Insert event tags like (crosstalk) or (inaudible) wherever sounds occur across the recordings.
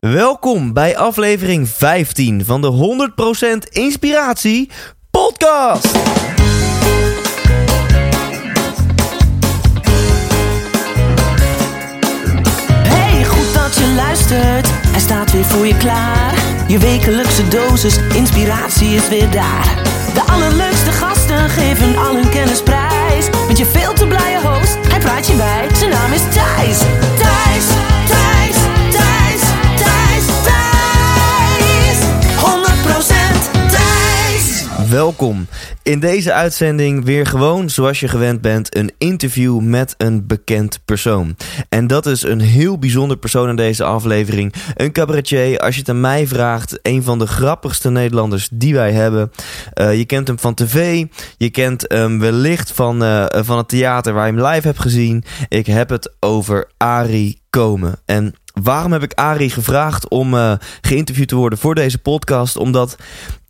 Welkom bij aflevering 15 van de 100% Inspiratie Podcast. Hey, goed dat je luistert. Hij staat weer voor je klaar. Je wekelijkse dosis inspiratie is weer daar. De allerleukste gasten geven al hun kennis prijs. Met je veel te blije host, hij praat je bij. Zijn naam is Thijs. Thijs, Thijs, Welkom. In deze uitzending weer gewoon zoals je gewend bent een interview met een bekend persoon. En dat is een heel bijzonder persoon in deze aflevering. Een cabaretier, als je het aan mij vraagt, een van de grappigste Nederlanders die wij hebben. Eh, je kent hem van tv, je kent hem wellicht van, eh, van het theater waar je hem live hebt gezien. Ik heb het over Arie Komen. En waarom heb ik Arie gevraagd om eh, geïnterviewd te worden voor deze podcast? Omdat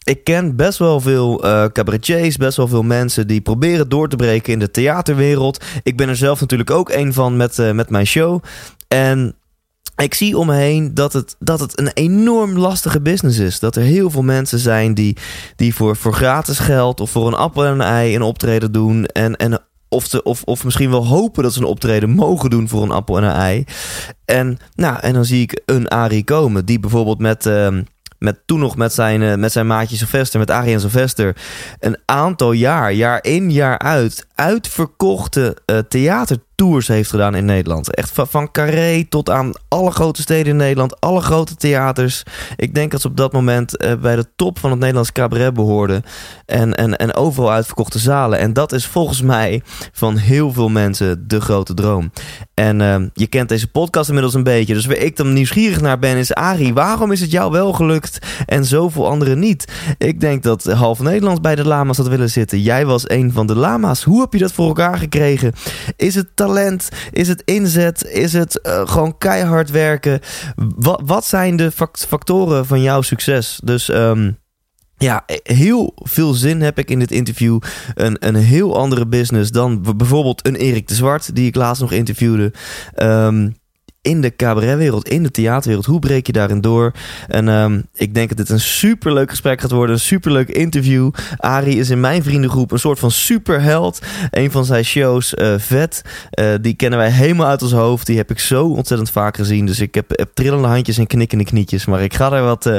ik ken best wel veel eh cabaretiers, best wel veel mensen die proberen door te breken in de theaterwereld. Ik ben er zelf natuurlijk ook een van met, eh, met mijn show. En ik zie om me heen dat het, dat het een enorm lastige business is. Dat er heel veel mensen zijn die, die voor, voor gratis geld of voor een appel en een ei een optreden doen. En, en of, of, of misschien wel hopen dat ze een optreden mogen doen voor een appel en een ei. En, nou, en dan zie ik een Arie komen die bijvoorbeeld met... ehm, met toen nog met zijn, eh, met zijn maatje Sylvester, met Arie en Sylvester, een aantal jaar, jaar in, jaar uit, uitverkochte eh, theatertours heeft gedaan in Nederland. Echt van, van Carré tot aan alle grote steden in Nederland, alle grote theaters. Ik denk dat ze op dat moment eh, bij de top van het Nederlands cabaret behoorden. En, en, en overal uitverkochte zalen. En dat is volgens mij van heel veel mensen de grote droom. En eh, je kent deze podcast inmiddels een beetje. Dus waar ik dan nieuwsgierig naar ben is... Arie, waarom is het jou wel gelukt en zoveel anderen niet? Ik denk dat half Nederland bij de lama's had willen zitten. Jij was een van de lama's. Hoe heb je dat voor elkaar gekregen? Is het talent? Is het inzet? Is het eh, gewoon keihard werken? Wat, wat zijn de fact- factoren van jouw succes? Dus... ehm, ja, heel veel zin heb ik in dit interview. Een, een heel andere business dan bijvoorbeeld een Erik de Zwart, die ik laatst nog interviewde. Ehm, in de cabaretwereld, in de theaterwereld. Hoe breek je daarin door? En ehm, ik denk dat dit een superleuk gesprek gaat worden. Een superleuk interview. Arie is in mijn vriendengroep een soort van superheld. Een van zijn shows, eh, Vet, eh, die kennen wij helemaal uit ons hoofd. Die heb ik zo ontzettend vaak gezien. Dus ik heb, trillende handjes en knikkende knietjes. Maar ik ga er wat, eh,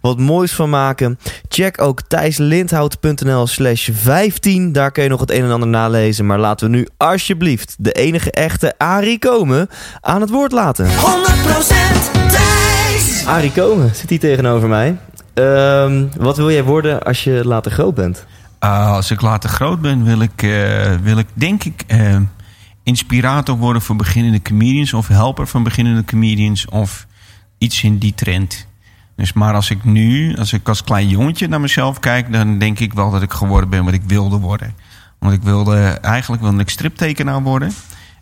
wat moois van maken. Check ook thijslindhout.nl slash 15. Daar kun je nog het een en ander nalezen. Maar laten we nu alsjeblieft de enige echte Arie komen aan het woord laten. 100% Thijs. Arie Komen zit hier tegenover mij. Ehm, wat wil jij worden als je later groot bent? Ah, als ik later groot ben, wil ik, eh, wil ik denk ik eh, inspirator worden voor beginnende comedians. Of helper van beginnende comedians. Of iets in die trend. Dus maar als ik nu, als ik als klein jongetje naar mezelf kijk, dan denk ik wel dat ik geworden ben wat ik wilde worden. Want ik wilde, eigenlijk wilde ik striptekenaar worden.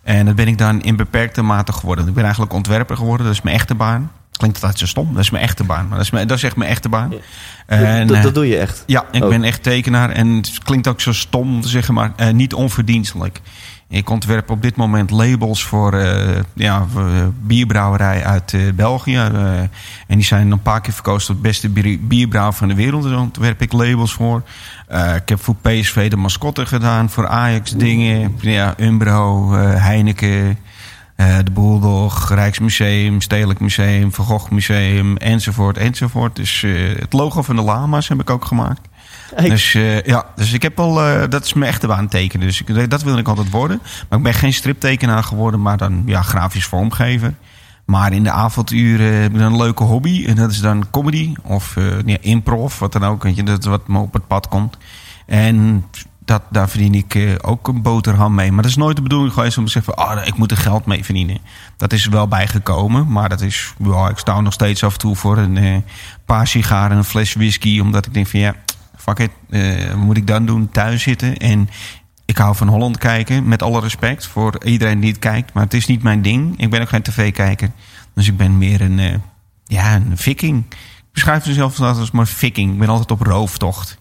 En dat ben ik dan in beperkte mate geworden. Ik ben eigenlijk ontwerper geworden, dat is mijn echte baan. Klinkt altijd zo stom, dat is mijn echte baan. Maar dat is, mijn, dat is echt mijn echte baan. En, dat, eh, dat doe je echt. ja, ik Ook. ben echt tekenaar. En het klinkt ook zo stom zeggen, maar eh, niet onverdienstelijk. Ik ontwerp op dit moment labels voor, eh, ja, voor, bierbrouwerij uit België. en die zijn een paar keer verkozen tot beste bier- bierbrouwer van de wereld. Daar ontwerp ik labels voor. Eh, ik heb voor PSV de mascotte gedaan. Voor Ajax dingen. Ja, Umbro, eh, Heineken. eh, de Bulldog, Rijksmuseum, Stedelijk Museum, Van Gogh Museum, enzovoort, enzovoort. Dus het logo van de lama's heb ik ook gemaakt. Dus ja, dus ik heb al, dat is mijn echte baanteken. Dus ik, dat wil ik altijd worden. Maar ik ben geen striptekenaar geworden, maar dan ja, grafisch vormgever. Maar in de avonduren heb ik dan een leuke hobby. En dat is dan comedy of ja, improv, wat dan ook. Weet je, dat wat me op het pad komt. En dat, daar verdien ik eh, ook een boterham mee. Maar dat is nooit de bedoeling geweest om te zeggen... Van, ah, ik moet er geld mee verdienen. Dat is er wel bijgekomen. Maar dat is, ik sta nog steeds af en toe voor een eh, paar sigaren en een fles whisky. Omdat ik denk van ja, fuck it. moet ik dan doen? Thuis zitten. En ik hou van Holland kijken. Met alle respect voor iedereen die het kijkt. Maar het is niet mijn ding. Ik ben ook geen tv-kijker. Dus ik ben meer een, eh, ja, een viking. Ik beschrijf mezelf als maar viking. Ik ben altijd op rooftocht.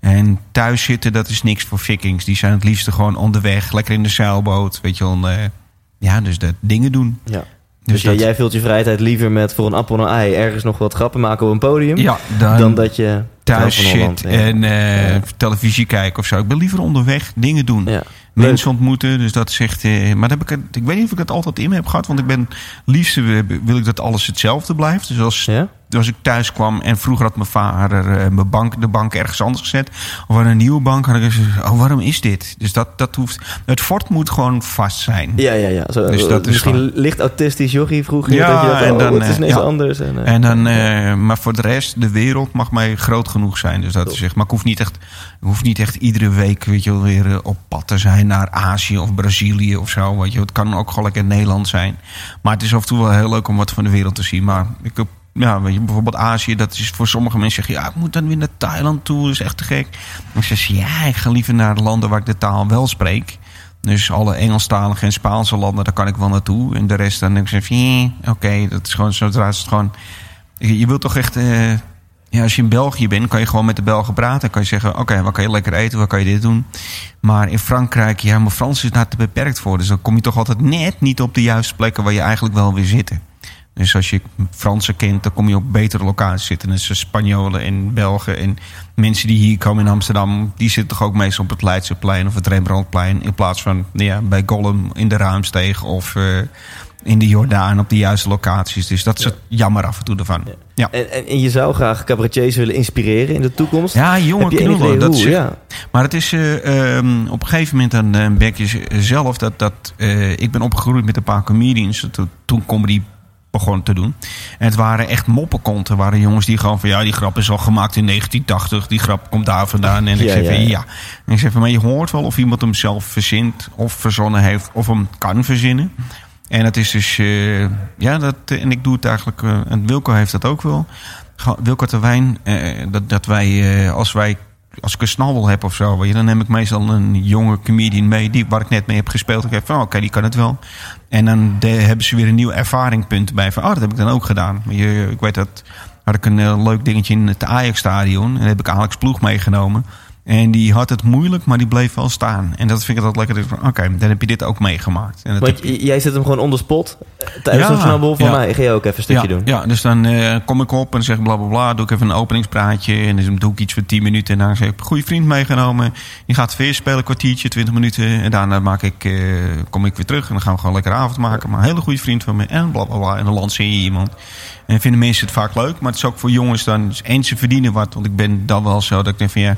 En thuis zitten, dat is niks voor vikings. Die zijn het liefste gewoon onderweg, lekker in de zeilboot. Weet je wel, eh, ja, dus dat dingen doen. Ja. Dus, jij- dat- jij vult je vrije tijd liever met voor een appel en een ei ergens nog wat grappen maken op een podium. ja, dan, dan dat je thuis ja. en eh, Ja. televisie kijken of zo. Ik ben liever onderweg dingen doen. Mensen ontmoeten, dus dat zegt. eh, maar dat heb ik, ik weet niet of ik het altijd in me heb gehad, want ik ben liefst wil ik dat alles hetzelfde blijft. Dus als, Ja? Als ik thuis kwam en vroeger had mijn vader eh, mijn bank, de bank ergens anders gezet, of aan een nieuwe bank, had ik gezegd: Oh, waarom is dit? Dus dat, dat hoeft. Het fort moet gewoon vast zijn. Ja, ja, ja. Zo, Dus dat is misschien licht autistisch jochie vroeger. Ja, dat je dacht, en oh, dan, het is eh, niks ja. anders. En, eh, En dan, eh, maar voor de rest, de wereld mag mij groot genoeg zijn. Dus dat is echt. Maar ik hoef niet echt, hoef niet echt iedere week, weet je wel, weer eh, op pad te zijn naar Azië of Brazilië of zo. Weet je, het kan ook gewoon lekker in Nederland zijn. Maar het is af en toe wel heel leuk om wat van de wereld te zien. Maar ik heb, ja, weet je, bijvoorbeeld Azië, dat is voor sommige mensen zeggen, ja, ik moet dan weer naar Thailand toe, dat is echt te gek. Dan zeg ja, ik ga liever naar landen waar ik de taal wel spreek. Dus alle Engelstalige en Spaanse landen, daar kan ik wel naartoe. En de rest, dan denk ik, van, "Eh, oké, dat is gewoon, zodra is het gewoon... Je wilt toch echt... eh, ja, als je in België bent, kan je gewoon met de Belgen praten. kan je zeggen, oké, wat kan je lekker eten? Wat kan je dit doen? Maar in Frankrijk, ja, maar Frans is daar te beperkt voor. Dus dan kom je toch altijd net niet op de juiste plekken... waar je eigenlijk wel wil zitten. Dus als je Fransen kent, dan kom je op betere locaties zitten. Dus Spanjolen en Belgen en mensen die hier komen in Amsterdam... die zitten toch ook meestal op het Leidseplein of het Rembrandtplein... in plaats van ja, bij Gollum in de Ruimsteeg of eh, in de Jordaan op de juiste locaties. Dus dat is het jammer af en toe ervan. Ja, en, en, en je zou graag cabaretiers willen inspireren in de toekomst. ja enig knullen. Dat hoe? is, ja. Maar het is eh, ehm, op een gegeven moment dan uh, je zelf dat... dat eh, ik ben opgegroeid met een paar comedians to- toen comedy begon te doen. En het waren echt moppenkonten. waren jongens die gewoon van... ja, die grap is al gemaakt in 1980. Die grap komt daar vandaan. En ik Ja, zeg van ja, ja. ja. En ik zeg van, maar je hoort wel of iemand hem zelf verzint... of verzonnen heeft of hem kan verzinnen. En het is dus... eh, ja, dat, en ik doe het eigenlijk... eh, en Wilco heeft dat ook wel. Wilco Terwijn, eh, dat, dat wij... als wij als ik een snabbel heb of zo, dan neem ik meestal een jonge comedian mee die, waar ik net mee heb gespeeld. Ik heb van, oh, oké, die kan het wel. En dan hebben ze weer een nieuw ervaringpunt bij. Van, oh, dat heb ik dan ook gedaan. Je, ik weet dat, had ik een eh, leuk dingetje in het Ajax-stadion. En dan heb ik Alex Ploeg meegenomen. En die had het moeilijk, maar die bleef wel staan. En dat vind ik altijd lekker. Oké, dan heb je dit ook meegemaakt. En dat Want jij zet hem gewoon on the spot tijdens Ja, een snabbel van ja. mij. Ga je ook even een stukje ja, doen? Ja, dus dan eh, kom ik op en zeg bla bla bla. Doe ik even een openingspraatje. En dan doe ik iets voor 10 minuten. En dan zeg ik, goede vriend meegenomen. Die gaat weer spelen, een kwartiertje, 20 minuten. En daarna maak ik, eh, kom ik weer terug. En dan gaan we gewoon lekker avond maken. Maar een hele goede vriend van me. En bla bla bla. En dan lanceer je iemand. En vinden mensen het vaak leuk. Maar het is ook voor jongens dan. En ze verdienen wat. Want ik ben dan wel zo dat ik denk van ja.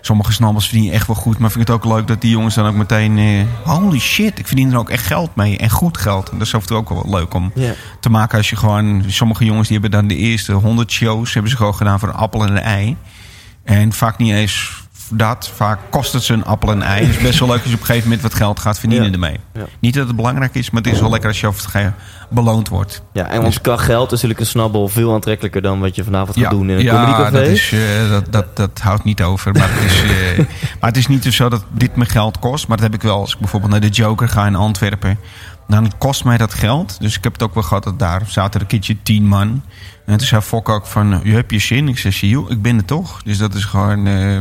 Sommige snabbels verdienen echt wel goed. Maar vind ik het ook leuk dat die jongens dan ook meteen... eh, holy shit, ik verdien er ook echt geld mee. En goed geld. En dat is af en toe ook wel leuk om te maken als je gewoon... Sommige jongens die hebben dan de eerste 100 shows... hebben ze gewoon gedaan voor een appel en een ei. En vaak niet eens dat. Vaak kost het ze een appel en ei. Het is best wel leuk als je op een gegeven moment wat geld gaat verdienen Ja. ermee. Ja. Niet dat het belangrijk is, maar het is wel lekker als je over beloond wordt. Ja, en want qua geld is natuurlijk een snabbel veel aantrekkelijker dan wat je vanavond gaat doen in een ja dat, is, eh, dat, dat, dat houdt niet over. Maar het, is, eh, (laughs) maar het is niet zo dat dit me geld kost. Maar dat heb ik wel als ik bijvoorbeeld naar de Joker ga in Antwerpen. Dan kost mij dat geld. Dus ik heb het ook wel gehad dat daar zaten een keertje tien man. En toen zei Fok ook van, je hebt je zin? Ik joh, ik ben er toch. Dus dat is gewoon... eh,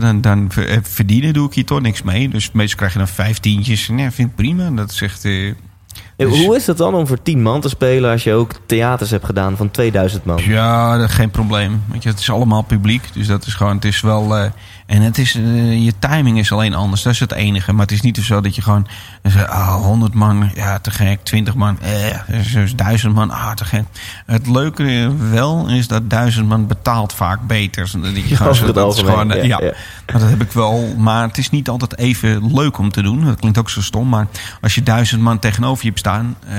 dan, dan eh, verdienen doe ik hier toch niks mee. Dus meestal krijg je dan vijftientjes. En ja, vind ik prima. Dat Eh, dus- Hoe is het dan om voor 10 man te spelen als je ook theaters hebt gedaan van 2000 man? Ja, geen probleem. Je, het is allemaal publiek. Dus dat is gewoon, het is wel. eh, En het is, eh, je timing is alleen anders. Dat is het enige. Maar het is niet zo dat je gewoon... Uh, 100 man, ja, te gek. 20 man, eh, dus 1000 man, ah, te gek. Het leuke wel is dat 1000 man betaalt vaak beter. Dat je (laughs) gewoon, dat is gewoon, ja, ja, ja. Maar dat heb ik wel. Maar het is niet altijd even leuk om te doen. Dat klinkt ook zo stom. Maar als je duizend man tegenover je hebt staan... eh,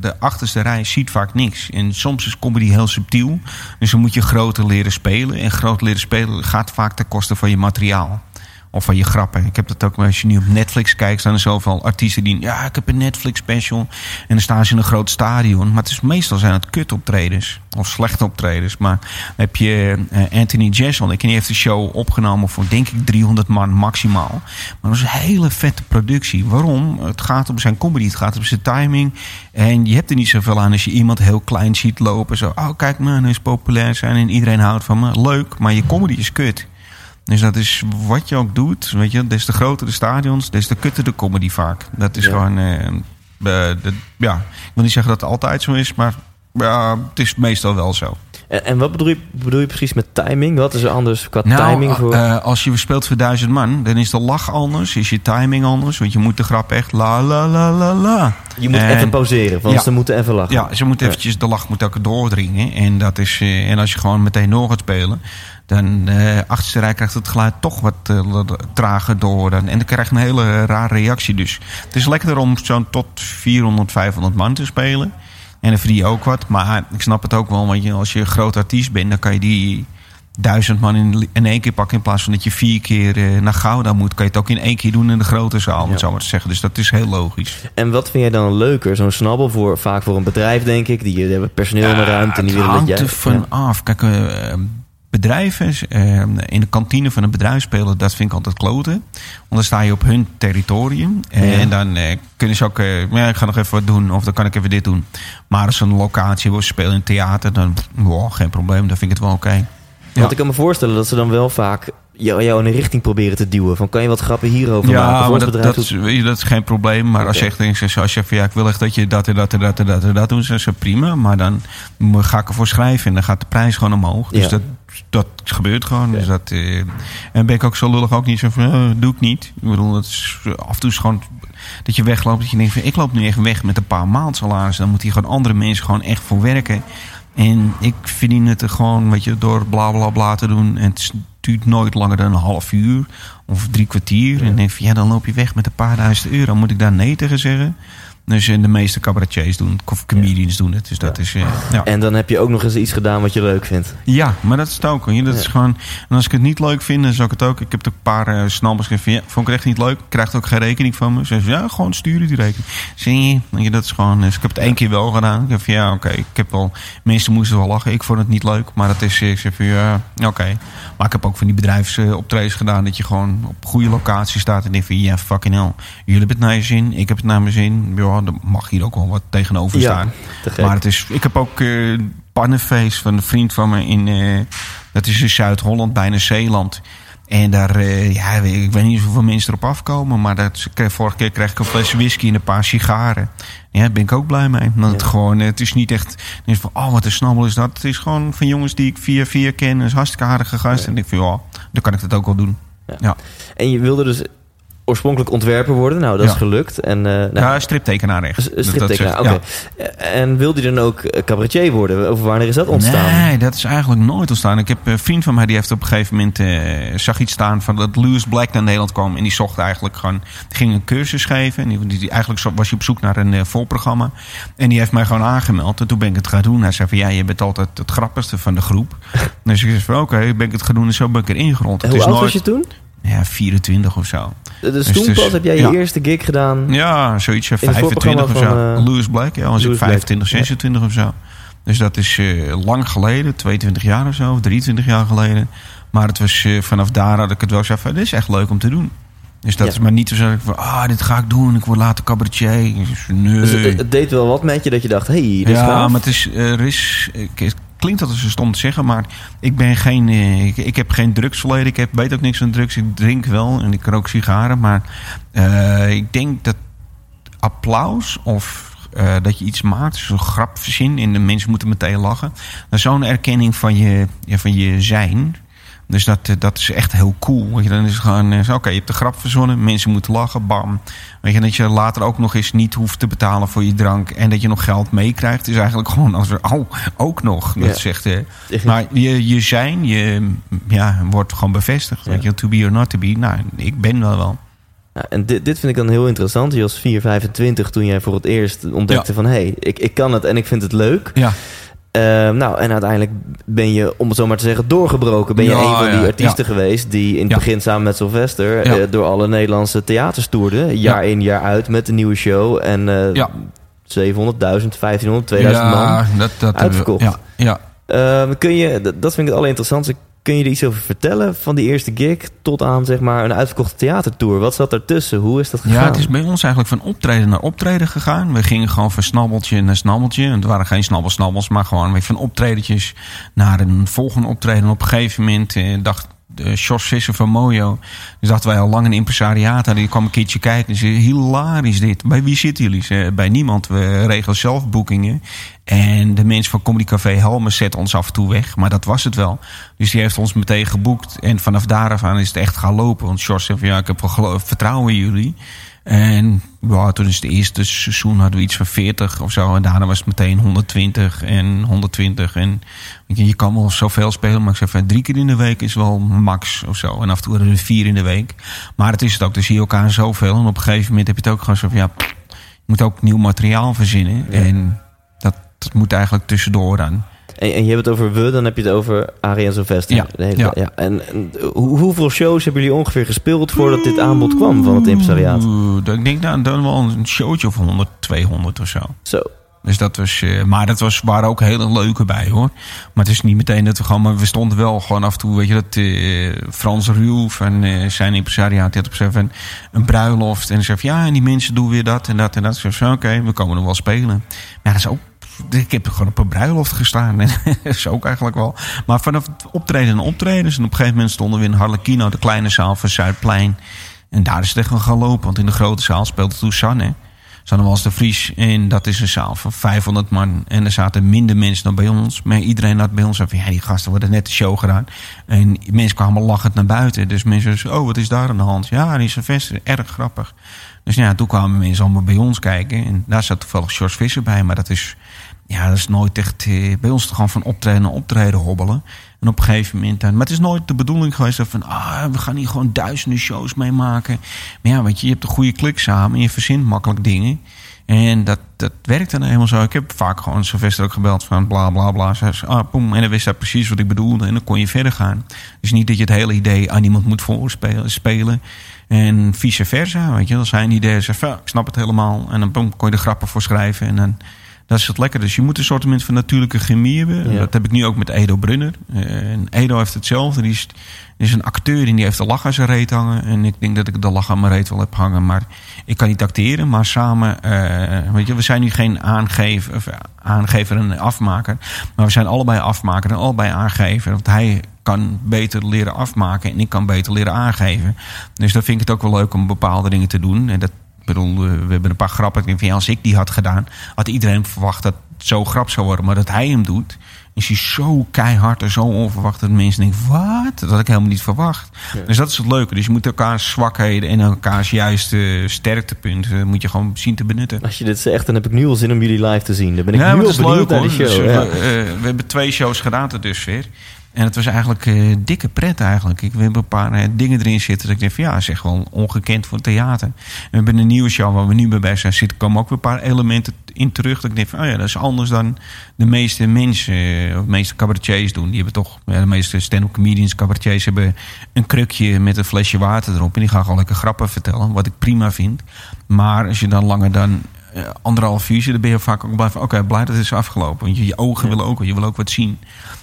de achterste rij ziet vaak niks. En soms is comedy heel subtiel. Dus dan moet je groter leren spelen. En groot leren spelen gaat vaak ten koste van je materiaal. Of van je grappen. Ik heb dat ook als je nu op Netflix kijkt, staan er zoveel artiesten die. Ja, ik heb een Netflix special. En dan staan ze in een groot stadion. Maar het is meestal zijn het kut optredens. Of slechte optredens. Maar heb je eh, Anthony. En die heeft de show opgenomen voor denk ik 300 man maximaal. Maar dat is een hele vette productie. Waarom? Het gaat om zijn comedy. Het gaat om zijn timing. En je hebt er niet zoveel aan als je iemand heel klein ziet lopen. Zo, oh kijk man, hij is populair zijn en iedereen houdt van me. Leuk, maar je comedy is kut. Dus dat is wat je ook doet. Weet je, des te groter de stadions, des te kutter de comedy vaak. Dat is Ja. gewoon. de, ja, ik wil niet zeggen dat het altijd zo is, maar het is meestal wel zo. En, en wat bedoel je, bedoel je precies met timing? Wat is er anders qua Nou, timing voor... eh, als je speelt voor duizend man, dan is de lach anders, is je timing anders. Want je moet de grap echt la la la la la. je moet en- even pauzeren, want Ja. ze moeten even lachen. Ja, ze moeten eventjes, de lach moet ook doordringen. En, dat is, en als je gewoon meteen door gaat spelen, dan de achterste rij krijgt het geluid toch wat eh, trager door. En dan krijg je een hele rare reactie. Dus het is lekkerder om zo'n tot 400, 500 man te spelen. En dan verdien je ook wat. Maar ik snap het ook wel, want je, als je een groot artiest bent, dan kan je die duizend man in, in één keer pakken. In plaats van dat je vier keer eh, naar Gouda moet, kan je het ook in één keer doen in de grote zaal, Ja. zo maar te zeggen. Dus dat is heel logisch. En wat vind jij dan leuker? Zo'n snabbel voor, vaak voor een bedrijf, denk ik. Die hebben personeel en ruimte. En die het willen dat hangt jij... ervan Ja. af. Kijk, bedrijven eh, in de kantine van een bedrijf spelen, dat vind ik altijd kloten. Want dan sta je op hun territorium. Eh, Ja. En dan eh, kunnen ze ook, eh, ja, ik ga nog even wat doen. Of dan kan ik even dit doen. Maar als een locatie wil spelen in een theater, dan wow, geen probleem. Dan vind ik het wel oké. Ja. Want ik kan me voorstellen dat ze dan wel vaak jou, jou in een richting proberen te duwen. Van kan je wat grappen hierover maken? Voor Ja, maar ons dat, dat, is, dat is geen probleem. Maar als je echt denkt, als je van ja, ik wil echt dat je dat en dat en dat en dat en dat doet, is prima. Maar dan moet- ga ik ervoor schrijven en dan gaat de prijs gewoon omhoog. Dus Ja. dat, dat gebeurt gewoon. Dus dat, eh, en ben ik ook zo lullig ook niet zo van, eh, doe ik niet. Ik bedoel, dat is, af en toe is gewoon dat je wegloopt. Dat je denkt van, ik loop nu echt weg met een paar maandsalaris. Dan moeten hier gewoon andere mensen gewoon echt voor werken. En ik verdien het er gewoon, weet je, door bla bla bla te doen. En het duurt nooit langer dan een half uur of drie kwartier. En denk van, ja, dan loop je weg met een paar duizend euro. Moet ik daar nee tegen zeggen? Dus de meeste cabaretiers doen het, of comedians doen het. Dus dat is, eh, ja. En dan heb je ook nog eens iets gedaan wat je leuk vindt. Ja, maar dat is het ook. Dat is gewoon, en als ik het niet leuk vind, dan zou ik het ook. Ik heb ook een paar uh, snabbers gegeven. Ja, vond ik het echt niet leuk. Krijgt ook geen rekening van me. Ze ja, gewoon sturen die rekening. Zie je, dat is gewoon. Dus ik heb het één keer wel gedaan. Ik heb van ja, oké. Ik heb wel. Mensen moesten wel lachen. Ik vond het niet leuk. Maar dat is. Ik zeg van ja, oké. Maar ik heb ook van die bedrijfsoptredens gedaan. Dat je gewoon op goede locatie staat. En denk van ja, fucking hell. Jullie hebben het naar je zin. Ik heb het naar mijn zin. Ja, dan mag hier ook wel wat tegenover staan. Maar het is, ik heb ook eh pannenfeest van een vriend van me in, eh, dat is in Zuid-Holland, bijna Zeeland. En daar, eh, ja, ik weet niet hoeveel mensen erop afkomen, maar dat, vorige keer kreeg ik een fles whisky en een paar sigaren. Ja, daar ben ik ook blij mee. Want het, Ja. gewoon, het is niet echt, is van, oh wat een snabbel is dat. Het is gewoon van jongens die ik via via ken. Is hartstikke aardige gast. En ik vind, ja, dan kan ik dat ook wel doen. Ja, En je wilde dus oorspronkelijk ontwerper worden. Nou, dat is gelukt. En, eh, nou, ja striptekenaar echt. s- Dat- dat striptekenaar, oké. ja. En wilde je dan ook eh, cabaretier worden? Of wanneer is dat ontstaan? Nee, dat is eigenlijk nooit ontstaan. Ik heb een vriend van mij die heeft op een gegeven moment eh, zag iets staan van dat Lewis Black naar Nederland kwam en die zocht eigenlijk gewoon, die ging een cursus geven. En die, die, die- eigenlijk was hij op zoek naar een eh, voorprogramma. En die heeft mij gewoon aangemeld. En toen ben ik het gaan doen. Hij zei van ja, je bent altijd het grappigste van de groep. (laughs) dus ik zei van oké, ben ik het gaan doen en zo ben ik erin gerond. En Het hoe is oud nooit, was je toen? Ja, 24 of zo. Dus, Dus toen dus- pas heb jij je ja. eerste gig gedaan. Ja, zoiets. ja, In het 25 of zo. eh, Lewis Black, ja, was ik Louis Black, 25, ja. 26 of zo. Dus dat is eh, lang geleden, 22 jaar of zo, of 23 jaar geleden. Maar het was, eh, vanaf daar had ik het wel zo van, dit is echt leuk om te doen. Dus dat Ja. is maar niet zo dat ik van, ah, dit ga ik doen, ik word later cabaretier. Zeg, Nee. Dus het, het deed wel wat met je dat je dacht, hé, hey, dit is ja, gaaf. maar het is, er is, ik- klinkt dat ze stom te zeggen, maar ik ben geen, eh, ik, heb geen drugsverleden. Ik heb, weet ook niks van drugs. Ik drink wel en ik rook sigaren, maar eh, ik denk dat applaus of eh, dat je iets maakt, zo'n grap verzin en de mensen moeten meteen lachen, zo'n erkenning van je, van je zijn. Dus dat, eh, dat is echt heel cool. Weet je, dan is het gewoon, eh, oké, je hebt de grap verzonnen, mensen moeten lachen, bam. Weet je, dat je later ook nog eens niet hoeft te betalen voor je drank en dat je nog geld meekrijgt, is eigenlijk (laughs) gewoon als er, oh, ook nog. Dat Ja. zegt, eh, maar je, je zijn, je ja, wordt gewoon bevestigd. Weet je, to be or not to be. Nou, ik ben wel wel. Ja, en dit, dit vind ik dan heel interessant. Je was 4, 25 toen jij voor het eerst ontdekte van... hé, hey, ik, ik kan het en ik vind het leuk. Ja, Ehm, nou, en uiteindelijk ben je, om het zo maar te zeggen, doorgebroken. Ben je Ja, een van die ja, artiesten geweest... die in het begin samen met Sylvester... Eh, door alle Nederlandse theaters toerde. Jaar in, jaar uit met een nieuwe show. En eh Ja. 700, 1500, 2000 man. dat, dat Uitverkocht. Ja. Ehm, kun je, dat dat vind ik het allerinteressantste... Kun je er iets over vertellen van die eerste gig tot aan zeg maar een uitverkochte theatertour? Wat zat ertussen? Hoe is dat gegaan? Ja, het is bij ons eigenlijk van optreden naar optreden gegaan. We gingen gewoon van snabbeltje naar snabbeltje. En het waren geen snabbelsnabbels, maar gewoon weer van optredetjes naar een volgende optreden. En op een gegeven moment eh, dacht de Jos Visser van Mojo. Dus dachten wij al lang een impresariaat hadden. Die kwam een keertje kijken en zei, hilarisch dit. Bij wie zitten jullie? Bij niemand. We regelen zelf boekingen. En de mensen van Comedy Café Helmen zetten ons af en toe weg. Maar dat was het wel. Dus die heeft ons meteen geboekt. En vanaf daar af aan is het echt gaan lopen. Want Jos zei van ja, ik heb vertrouwen in jullie. En ja, toen is het eerste seizoen hadden we iets van 40 of zo. En daarna was het meteen 120 en 120. En je, je kan wel zoveel spelen. Maar ik zeg van drie keer in de week is wel max of zo. En af en toe hadden we er vier in de week. Maar het is het ook. Dan zie je elkaar zoveel. En op een gegeven moment heb je het ook gewoon zo van ja, je moet ook nieuw materiaal verzinnen. Ja. En dat, moet eigenlijk tussendoor dan. En, en je hebt het over we, dan heb je het over Arie en Sylvester. Ja, De hele- ja. ja. En, en hoe- hoeveel shows hebben jullie ongeveer gespeeld voordat dit aanbod kwam van het impresariaat? Ik denk nou, dan wel een showtje of 100, 200 of zo. Zo. Dus dat was, eh, maar dat was, waren ook hele leuke bij hoor. Maar het is niet meteen dat we gewoon, maar we stonden wel gewoon af en toe, weet je, dat eh, Frans Ruhl van eh, zijn impresariaat, die had op zich een, een bruiloft. En zei van, ja, en die mensen doen weer dat en dat en dat. Ik zei van, oké, we komen er wel spelen. Maar dat is ook, ik heb gewoon op een bruiloft gestaan. (laughs) En is ook eigenlijk wel. Maar vanaf het optreden en optredens. En op een gegeven moment stonden we in Harlekino, de kleine zaal van Zuidplein. En daar is het echt wel gaan lopen. Want in de grote zaal speelde toen Sanne. Sanne was de Vries. En dat is een zaal van 500 man. En er zaten minder mensen dan bij ons. Maar iedereen had bij ons van, ja, die gasten worden net de show gedaan. En mensen kwamen lachend naar buiten. Dus mensen zeiden, oh, wat is daar aan de hand? Ja, die is een vest, erg grappig. Dus ja, toen kwamen mensen allemaal bij ons kijken. En daar zat toevallig George Visser bij. Maar dat is, ja, dat is nooit echt... eh, bij ons gewoon van optreden naar optreden hobbelen. En op een gegeven moment... maar het is nooit de bedoeling geweest van... Ah, we gaan hier gewoon duizenden shows mee maken. Maar ja, weet je, hebt een goede klik samen. En je verzint makkelijk dingen. En dat, dat werkt dan helemaal zo. Ik heb vaak gewoon Sylvester ook gebeld van bla bla bla. Ah. En dan wist hij precies wat ik bedoelde. En dan kon je verder gaan. Dus niet dat je het hele idee aan iemand moet voorspelen. En vice versa, weet je. Als hij een idee ik snap het helemaal. En dan boem, kon je er grappen voor schrijven. En dan, dat is het lekker. Dus je moet een soort van natuurlijke chemie hebben. Ja. Dat heb ik nu ook met Edo Brunner. Eh, En Edo heeft hetzelfde. Die is, die is een acteur en die heeft de lach aan zijn reet hangen. En ik denk dat ik de lach aan mijn reet wel heb hangen. Maar ik kan niet acteren. Maar samen, eh, weet je, we zijn nu geen aangever, of aangever en afmaker. Maar we zijn allebei afmaker en allebei aangever. Want hij kan beter leren afmaken en ik kan beter leren aangeven. Dus dan vind ik het ook wel leuk om bepaalde dingen te doen. En dat, ik bedoel, eh, we hebben een paar grappen. Ik denk van ja, als ik die had gedaan, had iedereen verwacht dat het zo grap zou worden. Maar dat hij hem doet, is hij zo keihard en zo onverwacht dat mensen denken, wat? Dat had ik helemaal niet verwacht. Dus dat is het leuke. Dus je moet elkaars zwakheden en elkaars juiste sterktepunten moet je gewoon zien te benutten. Als je dit zegt, dan heb ik nu al zin om jullie live te zien. Dan ben ik Ja, nu al benieuwd leuk naar die show. Dus, ja. we, eh, we hebben twee shows gedaan tot dusver. En het was eigenlijk eh, dikke pret eigenlijk. Ik, hebben een paar eh, dingen erin zitten dat ik denk van ja, echt wel ongekend voor theater. We hebben een nieuwe show waar we nu bezig zijn zitten. komen ook weer een paar elementen in terug. Dat ik denk van oh ja, dat is anders dan de meeste mensen, eh, of de meeste cabaretiers doen. Die hebben toch, de meeste stand-up comedians, cabaretiers hebben een krukje met een flesje water erop. En die gaan gewoon lekker grappen vertellen, wat ik prima vind. Maar als je dan langer dan anderhalf uur dan ben je vaak ook blij van oké, blij dat het is afgelopen. Want je, je ogen willen ook, je wil ook wat zien.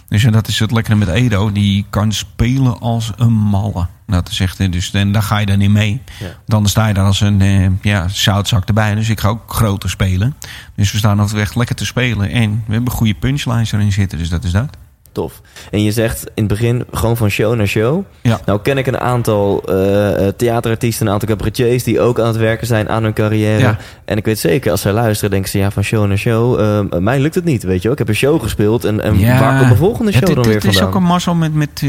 Dus en dat is het lekkere met Edo. Die kan spelen als een malle. Dat is echt, eh, dus en daar ga je dan in mee. Ja. Dan sta je daar als een eh, ja, zoutzak erbij. Dus ik ga ook groter spelen. Dus we staan altijd echt lekker te spelen. En we hebben goede punchlines erin zitten. Dus dat is dat. Tof. En je zegt in het begin gewoon van show naar show. Ja. Nou ken ik een aantal eh, theaterartiesten, een aantal cabaretiers... die ook aan het werken zijn aan hun carrière. Ja. En ik weet zeker, als zij luisteren, denken ze... ja, van show naar show, eh, mij lukt het niet, weet je wel. Ik heb een show gespeeld en, en waar komt de volgende show dan weer het is vandaan? ook een mazzel met, met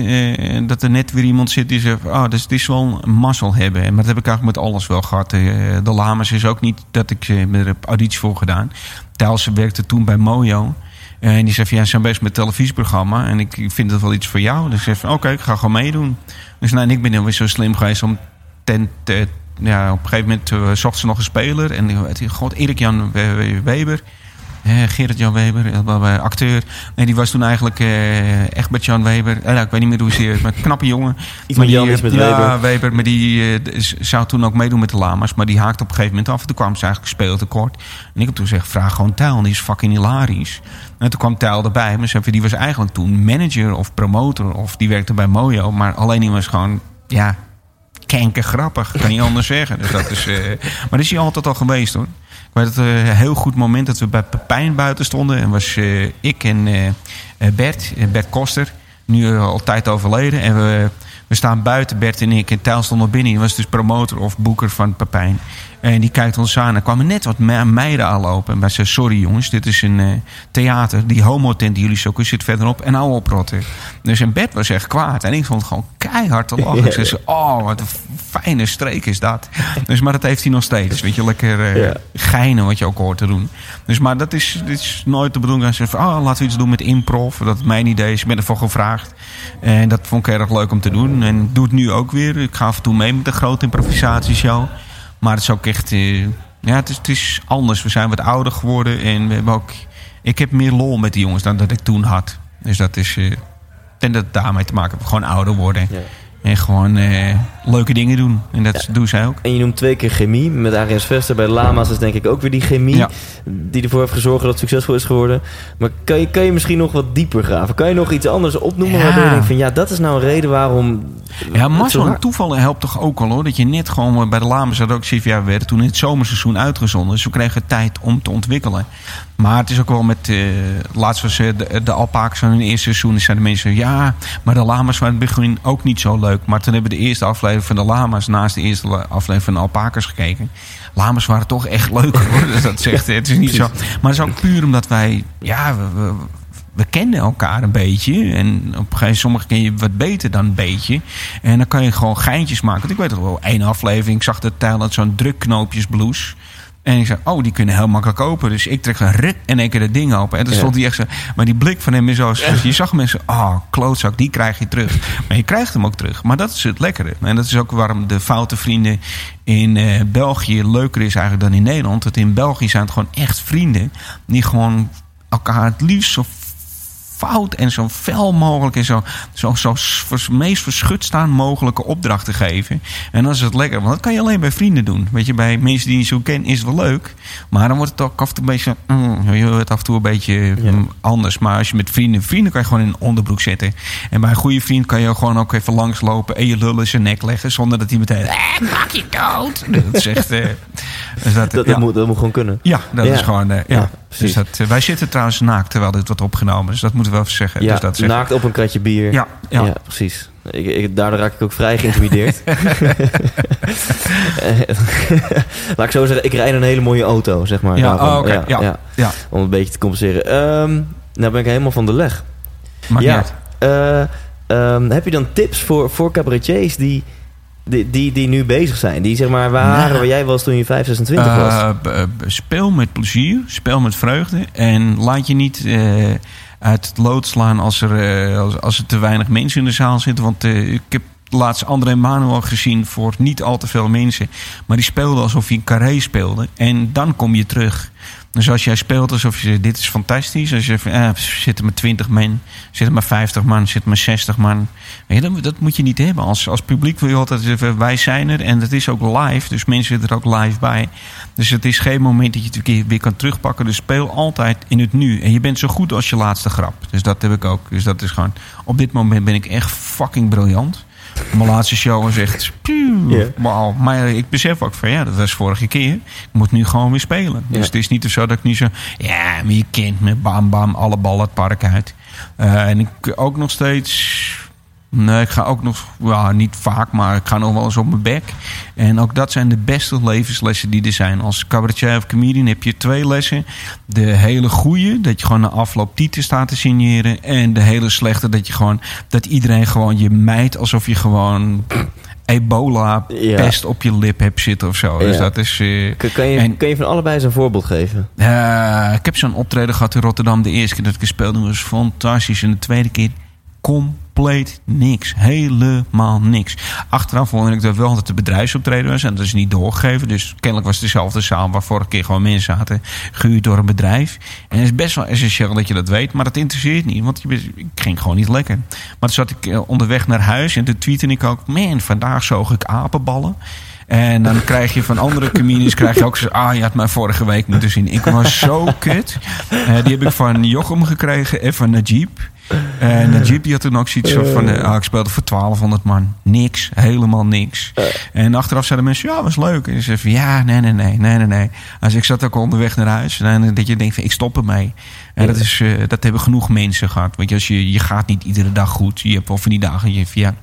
dat er net weer iemand zit die zegt... Oh, dus het is wel een mazzel hebben. Maar dat heb ik eigenlijk met alles wel gehad. Eh, de Lamas is ook niet dat ik er auditie voor gedaan. Thijs werkte toen bij Mojo. Eh, En die zei van, ja, ze zijn bezig met een televisieprogramma. En ik vind dat wel iets voor jou. Dus ik zei van, oké, ik ga gewoon meedoen. Dus nou, en ik ben dan weer zo slim geweest om... Ten, te- ja, op een gegeven moment eh, zocht ze nog een speler. En die- het- god, Erik-Jan We- We- Weber... Eh, Gerrit-Jan Weber, eh, eh, acteur. Nee, die was toen eigenlijk eh Egbert-Jan Weber. Eh, nou, ik weet niet meer hoe ze heet, maar een knappe jongen. Iets Maar met die, Jan, iets met ja, Weber. Weber. Maar die eh, zou toen ook meedoen met de Lama's. Maar die haakte op een gegeven moment af. En toen kwam ze eigenlijk speeltekort. En ik heb toen gezegd, vraag gewoon Tijl. Die is fucking hilarisch. En toen kwam Tijl erbij. Maar die was eigenlijk toen manager of promotor. Of die werkte bij Mojo. Maar alleen die was gewoon, ja, kenker grappig. Kan niet anders zeggen. Dus dat is, eh, maar dat is hij altijd al geweest hoor. Ik weet het eh, een heel goed moment dat we bij Pepijn buiten stonden. En was eh, ik en Bert, Bert Koster, nu al tijd overleden. En we, we staan buiten, Bert en ik. En Tijl stond nog binnen. Die was dus promotor of boeker van Pepijn. En die kijkt ons aan. Er kwamen net wat me- meiden aanlopen. En wij zeiden, sorry jongens, dit is een eh, theater. Die homotent die jullie zoeken zit verderop. En hou oprotten. Dus en Bert was echt kwaad. En ik vond gewoon keihard te lachen. Ik zei, oh, wat een fijne streek is dat. Dus, maar dat heeft hij nog steeds. Weet je, lekker eh, Ja. geinen wat je ook hoort te doen. Dus, maar dat is, dit is nooit de bedoeling. Zegt van, oh, laten we iets doen met improv. Dat het mijn idee is. Ik ben ervoor gevraagd. En dat vond ik erg leuk om te doen. En ik doe het nu ook weer. Ik ga af en toe mee met de grote improvisatieshow. Maar het is ook echt... eh, ja, het is, het is anders. We zijn wat ouder geworden. En we hebben ook... Ik heb meer lol met die jongens dan dat ik toen had. Dus dat is... eh, ik denk dat daarmee te maken heeft. Gewoon ouder worden. Ja. En gewoon eh, leuke dingen doen. En dat doen zij ook. En je noemt twee keer chemie. Met Arias Vester bij de Lama's is denk ik ook weer die chemie. Ja. Die ervoor heeft gezorgd dat het succesvol is geworden. Maar kan je, kan je misschien nog wat dieper graven? Kan je nog iets anders opnoemen Ja. waardoor je denkt van... Ja, dat is nou een reden waarom... Ja, mazzel en hard- toeval helpt toch ook al hoor. Dat je net gewoon eh, bij de Lames had ook CVA werden toen in het zomerseizoen uitgezonden. Dus we kregen tijd om te ontwikkelen. Maar het is ook wel met. eh laatst was eh, de, de alpakas van hun eerste seizoen. Zeiden de mensen ja, maar de lama's waren in het begin ook niet zo leuk. Maar toen hebben we de eerste aflevering van de lama's naast de eerste aflevering van de alpakas gekeken. Lama's waren toch echt leuk (laughs) hoor. Dus dat zegt, het is niet zo. Maar het is ook puur omdat wij. Ja, we, we, we kenden elkaar een beetje. En op een gegeven moment, sommigen ken je wat beter dan een beetje. En dan kan je gewoon geintjes maken. Want ik weet toch wel, één aflevering. Ik zag de had zo'n drukknoopjesblouse. En ik zei, oh, die kunnen heel makkelijk open. Dus ik trek zo'n ruk en één keer dat ding open. En dan Ja. stond hij echt zo... Maar die blik van hem is zo... Je zag mensen, ah, klootzak, die krijg je terug. Maar je krijgt hem ook terug. Maar dat is het lekkere. En dat is ook waarom de foute vrienden in eh, België leuker is eigenlijk dan in Nederland. Dat in België zijn het gewoon echt vrienden. Die gewoon elkaar het liefst zo fout en zo fel mogelijk en zo, zo, zo meest verschut staan mogelijke opdrachten geven. En dan is het lekker, want dat kan je alleen bij vrienden doen. Weet je, bij mensen die je zo kent is het wel leuk. Maar dan wordt het ook af en toe een beetje, mm, je wordt af en toe een beetje mm, anders. Maar als je met vrienden, vrienden kan je gewoon in een onderbroek zetten. En bij een goede vriend kan je gewoon ook even langslopen en je lul in zijn nek leggen. Zonder dat hij meteen, eh, maak je dood. Dat is echt, eh, dus dat, Dat, ja. dat, moet, dat moet gewoon kunnen. Ja, dat Ja. is gewoon. eh, ja. Precies. dus dat, eh, wij zitten trouwens naakt terwijl dit wordt opgenomen. Dus dat moeten we wel even zeggen. Ja, dus dat zeggen. naakt op een kratje bier. Ja, ja. Ja, precies. Ik, ik, daardoor raak ik ook vrij geïntimideerd. (laughs) (laughs) Laat ik zo zeggen, ik rijd een hele mooie auto, zeg maar. Ja, daarvan. oh, oké, ja, ja. Om een beetje te compenseren. Ehm, nou ben ik helemaal van de leg. Maakt ja. Eh, ehm, heb je dan tips voor, voor cabaretiers die, die, die, die nu bezig zijn? Die zeg maar waren Nou. waar jij was toen je 5, 26 was? Eh, b- eh, b- speel met plezier, speel met vreugde. En laat je niet eh, uit het lood slaan als er, eh, als, als er te weinig mensen in de zaal zitten. Want eh, ik heb laatst André Manuel gezien voor niet al te veel mensen. Maar die speelde alsof hij een carré speelde. En dan kom je terug. Dus als jij speelt alsof je dit is fantastisch. Als je eh, zitten maar 20 man, zitten maar 50 man, zitten maar 60 man. Weet je, dat, moet je niet hebben. Als, als publiek wil je altijd even, wij zijn er. En dat is ook live, dus mensen zitten er ook live bij. Dus het is geen moment dat je het weer kan terugpakken. Dus speel altijd in het nu. En je bent zo goed als je laatste grap. Dus dat heb ik ook. Dus dat is gewoon, op dit moment ben ik echt fucking briljant. Mijn laatste show was echt... wauw. Maar ik besef ook van ja, dat was vorige keer. Ik moet nu gewoon weer spelen. Dus het is niet zo dat ik nu zo... Ja, maar je kent me, bam bam, alle ballen het park uit. Eh, en ik ook nog steeds. Nee, ik ga ook nog, ja, niet vaak, maar ik ga nog wel eens op mijn bek. En ook dat zijn de beste levenslessen die er zijn. Als cabaretier of comedian heb je twee lessen. De hele goede, dat je gewoon na afloop titel staat te signeren. En de hele slechte, dat je gewoon, dat iedereen gewoon je mijt alsof je gewoon ebola-pest op je lip hebt zitten of zo. Dus dat is... eh, Kun, je, en- kun je van allebei zo'n voorbeeld geven? eh, ik heb zo'n optreden gehad in Rotterdam. De eerste keer dat ik speelde was fantastisch. En de tweede keer compleet niks. Helemaal niks. Achteraf vond ik dat wel dat de bedrijfsoptreden was. En dat is niet doorgegeven. Dus kennelijk was het dezelfde zaal waar vorige keer gewoon mensen zaten. Gehuurd door een bedrijf. En het is best wel essentieel dat je dat weet. Maar dat interesseert niet. Want ik ging gewoon niet lekker. Maar toen zat ik eh, onderweg naar huis. En toen tweette ik ook. Man, vandaag zoog ik apenballen. En dan krijg je van andere comedians krijg je ook zo... Ah, je had mij vorige week moeten zien. Ik was zo kut. Eh, die heb ik van Jochem gekregen en van Najib. En Najib die had toen ook zoiets van... eh, ah, ik speelde voor 1200 man. Niks. Helemaal niks. En achteraf zeiden mensen... Ja, was leuk. En ze zeiden van... Ja, nee, nee, nee. Nee, nee, nee. Als ik zat ook onderweg naar huis. En dat je denkt van... Ik stop ermee. En dat, is, eh, dat hebben genoeg mensen gehad. Want je, als je, je gaat niet iedere dag goed. Je hebt wel van die dagen... Je, van, ja,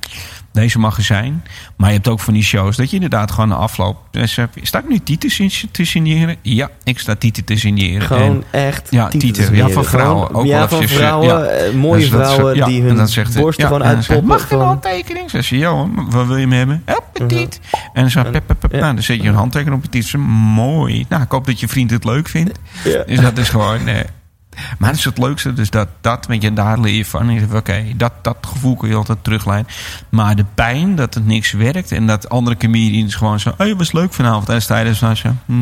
deze mag er zijn. Maar je hebt ook van die shows dat je inderdaad gewoon na afloop... Dus, eh, sta ik nu Tieten te signeren? Ja, ik sta Tieten te signeren. Gewoon En- echt Ja, tieten. Ja, van vrouwen. Gewoon- Ook ja, van vrouwen. ja. eh, mooie Dus ze- vrouwen ja, die hun zegt borsten ja, gewoon zegt, uitpoppen. Mag ik een handtekening? Zegt ze, ja hoor, wat wil je me hebben? Ja, petit. En dan, zo, pep, pep, pep, Ja. nou, dan zet je een handtekening op je titel. Mooi. Nou, ik hoop dat je vriend het leuk vindt. Ja. Dus dat is gewoon... eh, maar dat is het leukste. Dus dat, dat weet je, daar leer je van. En je zegt, Oké, dat, dat gevoel kun je altijd terugleiden. Maar de pijn dat het niks werkt. En dat andere comedians gewoon zo... Oh, je was leuk vanavond. En dan sta je zo... Hm,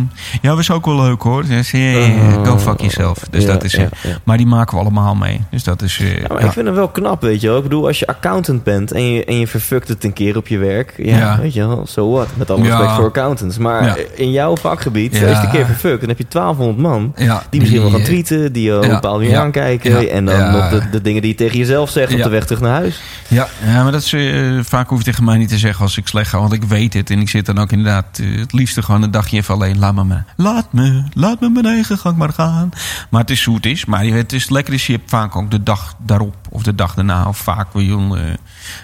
ja, was ook wel leuk hoor. Dus, ja, ja, go fuck yourself. Dus Ja, dat is... ja, eh, ja. Maar die maken we allemaal mee. Dus dat is... eh, maar ik vind hem wel knap, weet je wel. Ik bedoel, als je accountant bent en je, en je verfukt het een keer op je werk. Ja, weet je wel, so what. Met alle respect voor accountants. Maar in jouw vakgebied, stel je het een keer verfukt, dan heb je 1200 man. Die misschien wel gaan eh, tweeten, die je op een bepaalde manier aankijken. en dan nog de, de dingen die je tegen jezelf zegt op de weg terug naar huis. Ja, ja maar dat is, eh, vaak hoef je tegen mij niet te zeggen als ik slecht ga. Want ik weet het. En ik zit dan ook inderdaad eh, het liefste gewoon een dagje even alleen. Laat me, maar- laat me, laat me mijn eigen gang maar gaan. Maar het is hoe het is. Maar het is lekker is, je hebt vaak ook de dag daarop of de dag daarna. Of vaak je, eh,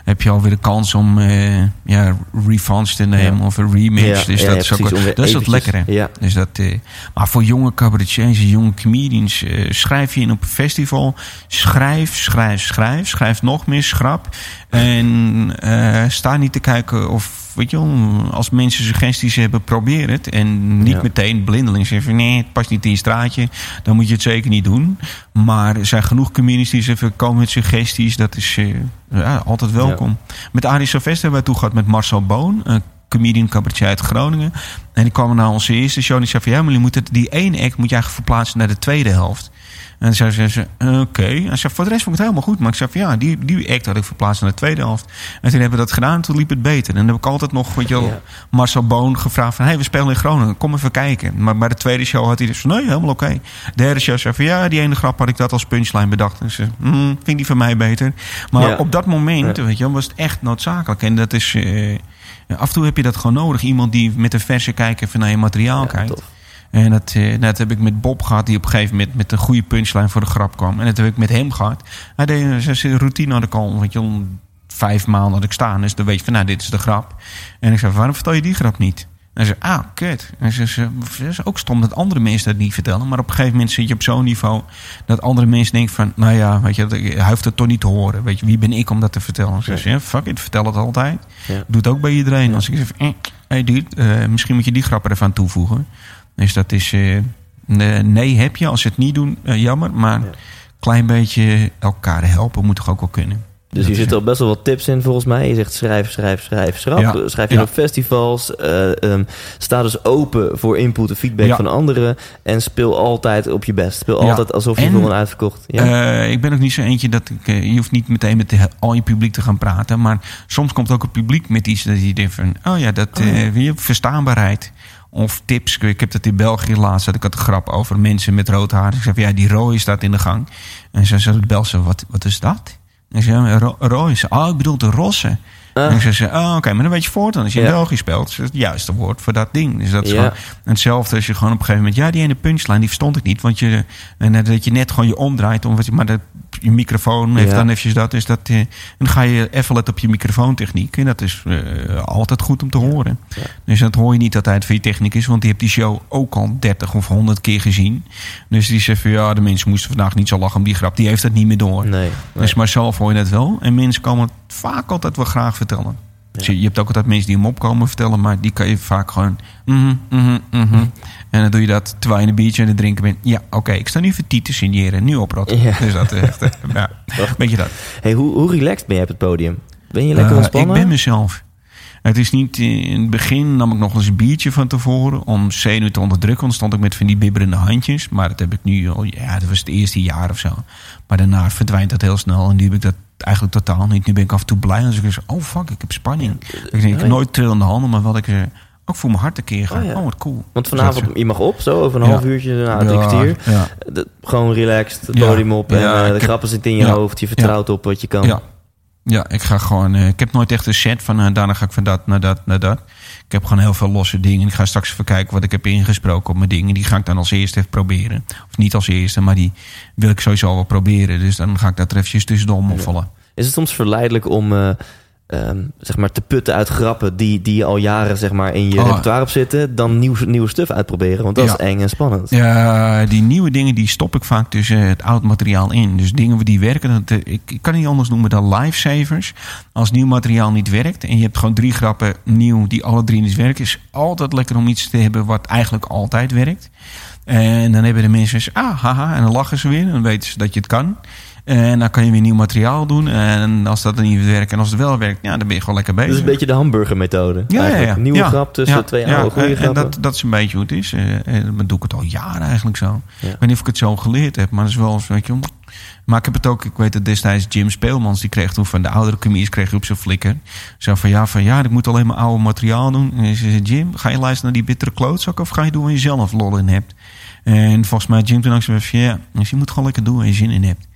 heb je alweer de kans om eh ja, refunds te nemen Ja. of een remix. Ja, dus ja, dat is ook dat is het eventjes- lekkere. ja. Dus dat, maar voor jonge cabaretiers en jonge comedians, eh, schrijf je in op een festival. Schrijf, schrijf, schrijf. Schrijf nog meer schrap. En sta niet te kijken of, weet je wel, als mensen suggesties hebben, probeer het. En niet Ja. meteen blindelings zeggen nee, het past niet in je straatje. Dan moet je het zeker niet doen. Maar er zijn genoeg comedians die even komen met suggesties. Dat is eh, ja, altijd welkom. Met Arie Sylvester hebben wij toe gehad met Marcel Boon. Een comedian cabaretier uit Groningen. En die kwam naar onze eerste show en die zei van... ja, maar je moet het, die ene act moet je eigenlijk verplaatsen naar de tweede helft. En zei ze, oké. En zei, voor de rest vond ik het helemaal goed. Maar ik zei van ja, die, die act had ik verplaatst naar de tweede helft. En toen hebben we dat gedaan en toen liep het beter. En dan heb ik altijd nog, weet je wel, Ja. Marcel Boon gevraagd van... hé, hey, we spelen in Groningen, kom even kijken. Maar bij de tweede show had hij dus van, nee, helemaal oké. De derde show zei van, ja, die ene grap had ik dat als punchline bedacht. En ze hm, vind die van mij beter. Maar Ja. op dat moment, Ja. weet je wel, was het echt noodzakelijk. En dat is... eh, af en toe heb je dat gewoon nodig. Iemand die met een verse kijker van naar je materiaal kijkt. tof. En dat, eh, dat heb ik met Bob gehad, die op een gegeven moment met een goede punchline voor de grap kwam. En dat heb ik met hem gehad. Hij deed een routine had ik al, weet je, vijf maanden had ik staan. Dus dan weet je van, nou, dit is de grap. En ik zei, waarom vertel je die grap niet? En hij zei, ah, kut. En ze zei, het is ook stom dat andere mensen dat niet vertellen. Maar op een gegeven moment zit je op zo'n niveau dat andere mensen denken van, nou ja, weet je, hij hoeft het toch niet te horen. Weet je, wie ben ik om dat te vertellen? En ze zei, ja, fuck it, vertel het altijd. Ja. Doe het ook bij iedereen. Als ik zeg, eh, hey dude, eh, misschien moet je die grap er even aan toevoegen. Dus dat is, eh, nee, heb je. Als ze het niet doen, eh, jammer. Maar Ja. klein beetje elkaar helpen moet toch ook wel kunnen. Dus hier zitten al best wel wat tips in volgens mij. Je zegt schrijf, schrijf, schrijf, schrap. Ja, Schrijf je ja. op festivals. eh, ehm, sta dus open voor input en feedback Ja. van anderen. En speel altijd op je best. Speel altijd alsof je En- voor een uitverkocht. Ja. Ik ben ook niet zo eentje dat ik... je hoeft niet meteen met de, al je publiek te gaan praten. Maar soms komt ook het publiek met iets dat je denkt van... Oh ja, dat Oh weer verstaanbaarheid. Of tips. Ik heb dat in België laatst. had Ik had een grap over mensen met rood haar. Ik zei ja, die rode staat in de gang. En ze zei ze, wat, wat is dat? En ik zei, ro. Ze, Oh, ik bedoel de rosse. Ah. En ik zei, oh, oké, maar dan weet je voort. Dan als je in Ja. België speelt, is het juiste woord voor dat ding. Dus dat is Ja. gewoon hetzelfde als je gewoon op een gegeven moment... Ja, die ene punchline, die verstond ik niet. Want je, en dat je net gewoon je omdraait. Om, maar dat, je microfoon heeft Ja. dan eventjes dat. Dus dat eh, en dan ga je even letten op je microfoontechniek. En dat is eh, altijd goed om te horen. Ja. Dus dat hoor je niet altijd van je technicus. Want die heeft die show ook al 30 of 100 keer gezien. Dus die zegt van ja, de mensen moesten vandaag niet zo lachen om die grap. Die heeft dat niet meer door. Nee. nee. Dus maar zelf hoor je het wel. En mensen komen het vaak altijd wel graag vertellen. Dus je, je hebt ook altijd mensen die hem opkomen vertellen, maar die kan je vaak gewoon. mhm, mhm, mhm. En dan doe je dat terwijl je een biertje aan het drinken bent. Ja, oké, ik sta nu voor te signeren. Nu oprotten. Ja. Dus dat is echt. eh, ja, weet je dat? Hey, hoe, hoe relaxed ben je op het podium? Ben je lekker Eh, ontspannen? Ik ben mezelf. Het is niet eh, in het begin nam ik nog eens een biertje van tevoren om zenuwen te onderdrukken. Dan stond ik met van die bibberende handjes. Maar dat heb ik nu al, ja, dat was het eerste jaar of zo. Maar daarna verdwijnt dat heel snel en nu heb ik dat eigenlijk totaal niet. Nu ben ik af en toe blij als ik zeg, oh fuck, ik heb spanning. Ik, denk, ik heb nooit trillende handen, maar wat ik eh, ook voor mijn hart een keer ga. Oh, Oh, wat cool. Want vanavond, je mag op, zo over een Ja. half uurtje, na drie Ja, kwartier. Ja, De- gewoon relaxed, het Ja. podium op en eh, de grappen zitten in je hoofd. Je vertrouwt op wat je kan. Ja. Ik ga gewoon. eh, ik heb nooit echt een set van. eh, daarna ga ik van dat naar dat naar dat. Ik heb gewoon heel veel losse dingen. Ik ga straks even kijken wat ik heb ingesproken op mijn dingen. Die ga ik dan als eerste even proberen. Of niet als eerste, maar die wil ik sowieso wel proberen. Dus dan ga ik dat er eventjes tussendoor opvallen. Is het soms verleidelijk om eh, ehm, zeg maar te putten uit grappen die, die al jaren zeg maar, in je Oh. repertoire op zitten, dan nieuw, nieuwe stuff uitproberen? Want dat Ja. is eng en spannend. Ja, die nieuwe dingen die stop ik vaak tussen het oud materiaal in. Dus dingen die werken, dat, eh, ik, ik kan niet anders noemen dan lifesavers. Als nieuw materiaal niet werkt en je hebt gewoon drie grappen nieuw die alle drie niet werken, is altijd lekker om iets te hebben wat eigenlijk altijd werkt. En dan hebben de mensen, ah, haha, en dan lachen ze weer. En dan weten ze dat je het kan. En dan kan je weer nieuw materiaal doen. En als dat dan niet werkt en als het wel werkt, ja, dan ben je gewoon lekker bezig. Dat is een beetje de hamburgermethode. Ja, ja. Nieuwe Ja, grap tussen ja, twee oude goede en- grappen. En dat, dat is een beetje hoe het is. Eh, En dan doe ik het al jaren eigenlijk zo. Ik weet niet of ik het zo geleerd heb, maar dat is wel weet je. Maar ik heb het ook, ik weet het destijds, Jim Speelmans, die kreeg toen van de oudere comedies, kreeg op zijn flikker. Zo van ja, van ja, ik moet alleen maar oude materiaal doen. En ze zei, Jim, ga je luisteren naar die bittere klootzak of ga je doen waar je zelf lol in hebt? En volgens mij Jim toen ook zei van ja, dus je moet gewoon lekker doen waar je zin in hebt.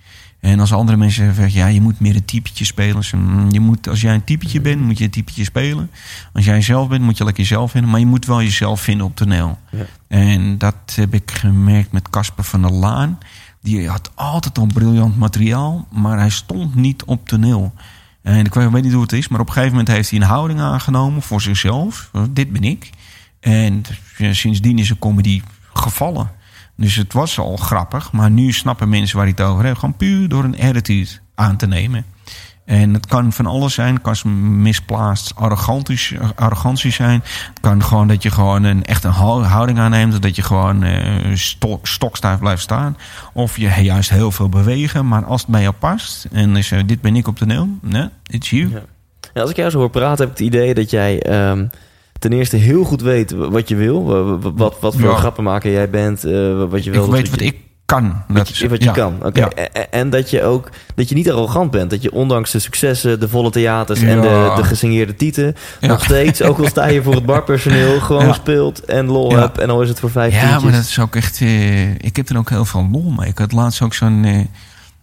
En als andere mensen zeggen, ja, je moet meer een typetje spelen. Mm, Je moet, als jij een typetje bent, moet je een typetje spelen. Als jij zelf bent, moet je lekker jezelf vinden. Maar je moet wel jezelf vinden op toneel. Ja. En dat heb ik gemerkt met Casper van der Laan. Die had altijd al briljant materiaal, maar hij stond niet op toneel. En ik weet niet hoe het is, maar op een gegeven moment heeft hij een houding aangenomen voor zichzelf. Dit ben ik. En ja, sindsdien is een comedy gevallen. Dus het was al grappig, maar nu snappen mensen waar hij het over heeft. Gewoon puur door een attitude aan te nemen. En het kan van alles zijn. Het kan misplaatst arrogantie, zijn. Het kan gewoon dat je gewoon een, echt een hou- houding aanneemt. Dat je gewoon eh, sto- stokstijf blijft staan. Of je juist heel veel bewegen. Maar als het bij jou past. En eh, dit ben ik op toneel. Nee, it's you. Ja, als ik jou zo hoor praten, heb ik het idee dat jij ehm, ten eerste heel goed weet wat je wil. Wa- wa- Wat, wat voor Ja. grappenmaker jij bent. eh, wat je wil. Ik weet wat je, ik kan. wat je, wat je ja. kan. Oké. Ja. En- dat je ook dat je niet arrogant bent. Dat je ondanks de successen, de volle theaters en de, de gesigneerde tieten... Nog steeds, ook al sta je voor het barpersoneel... (laughs) gewoon speelt en lol hebt. En al is het voor vijf Ja, tientjes. maar dat is ook echt. eh, ik heb er ook heel veel lol mee. Ik had laatst ook zo'n.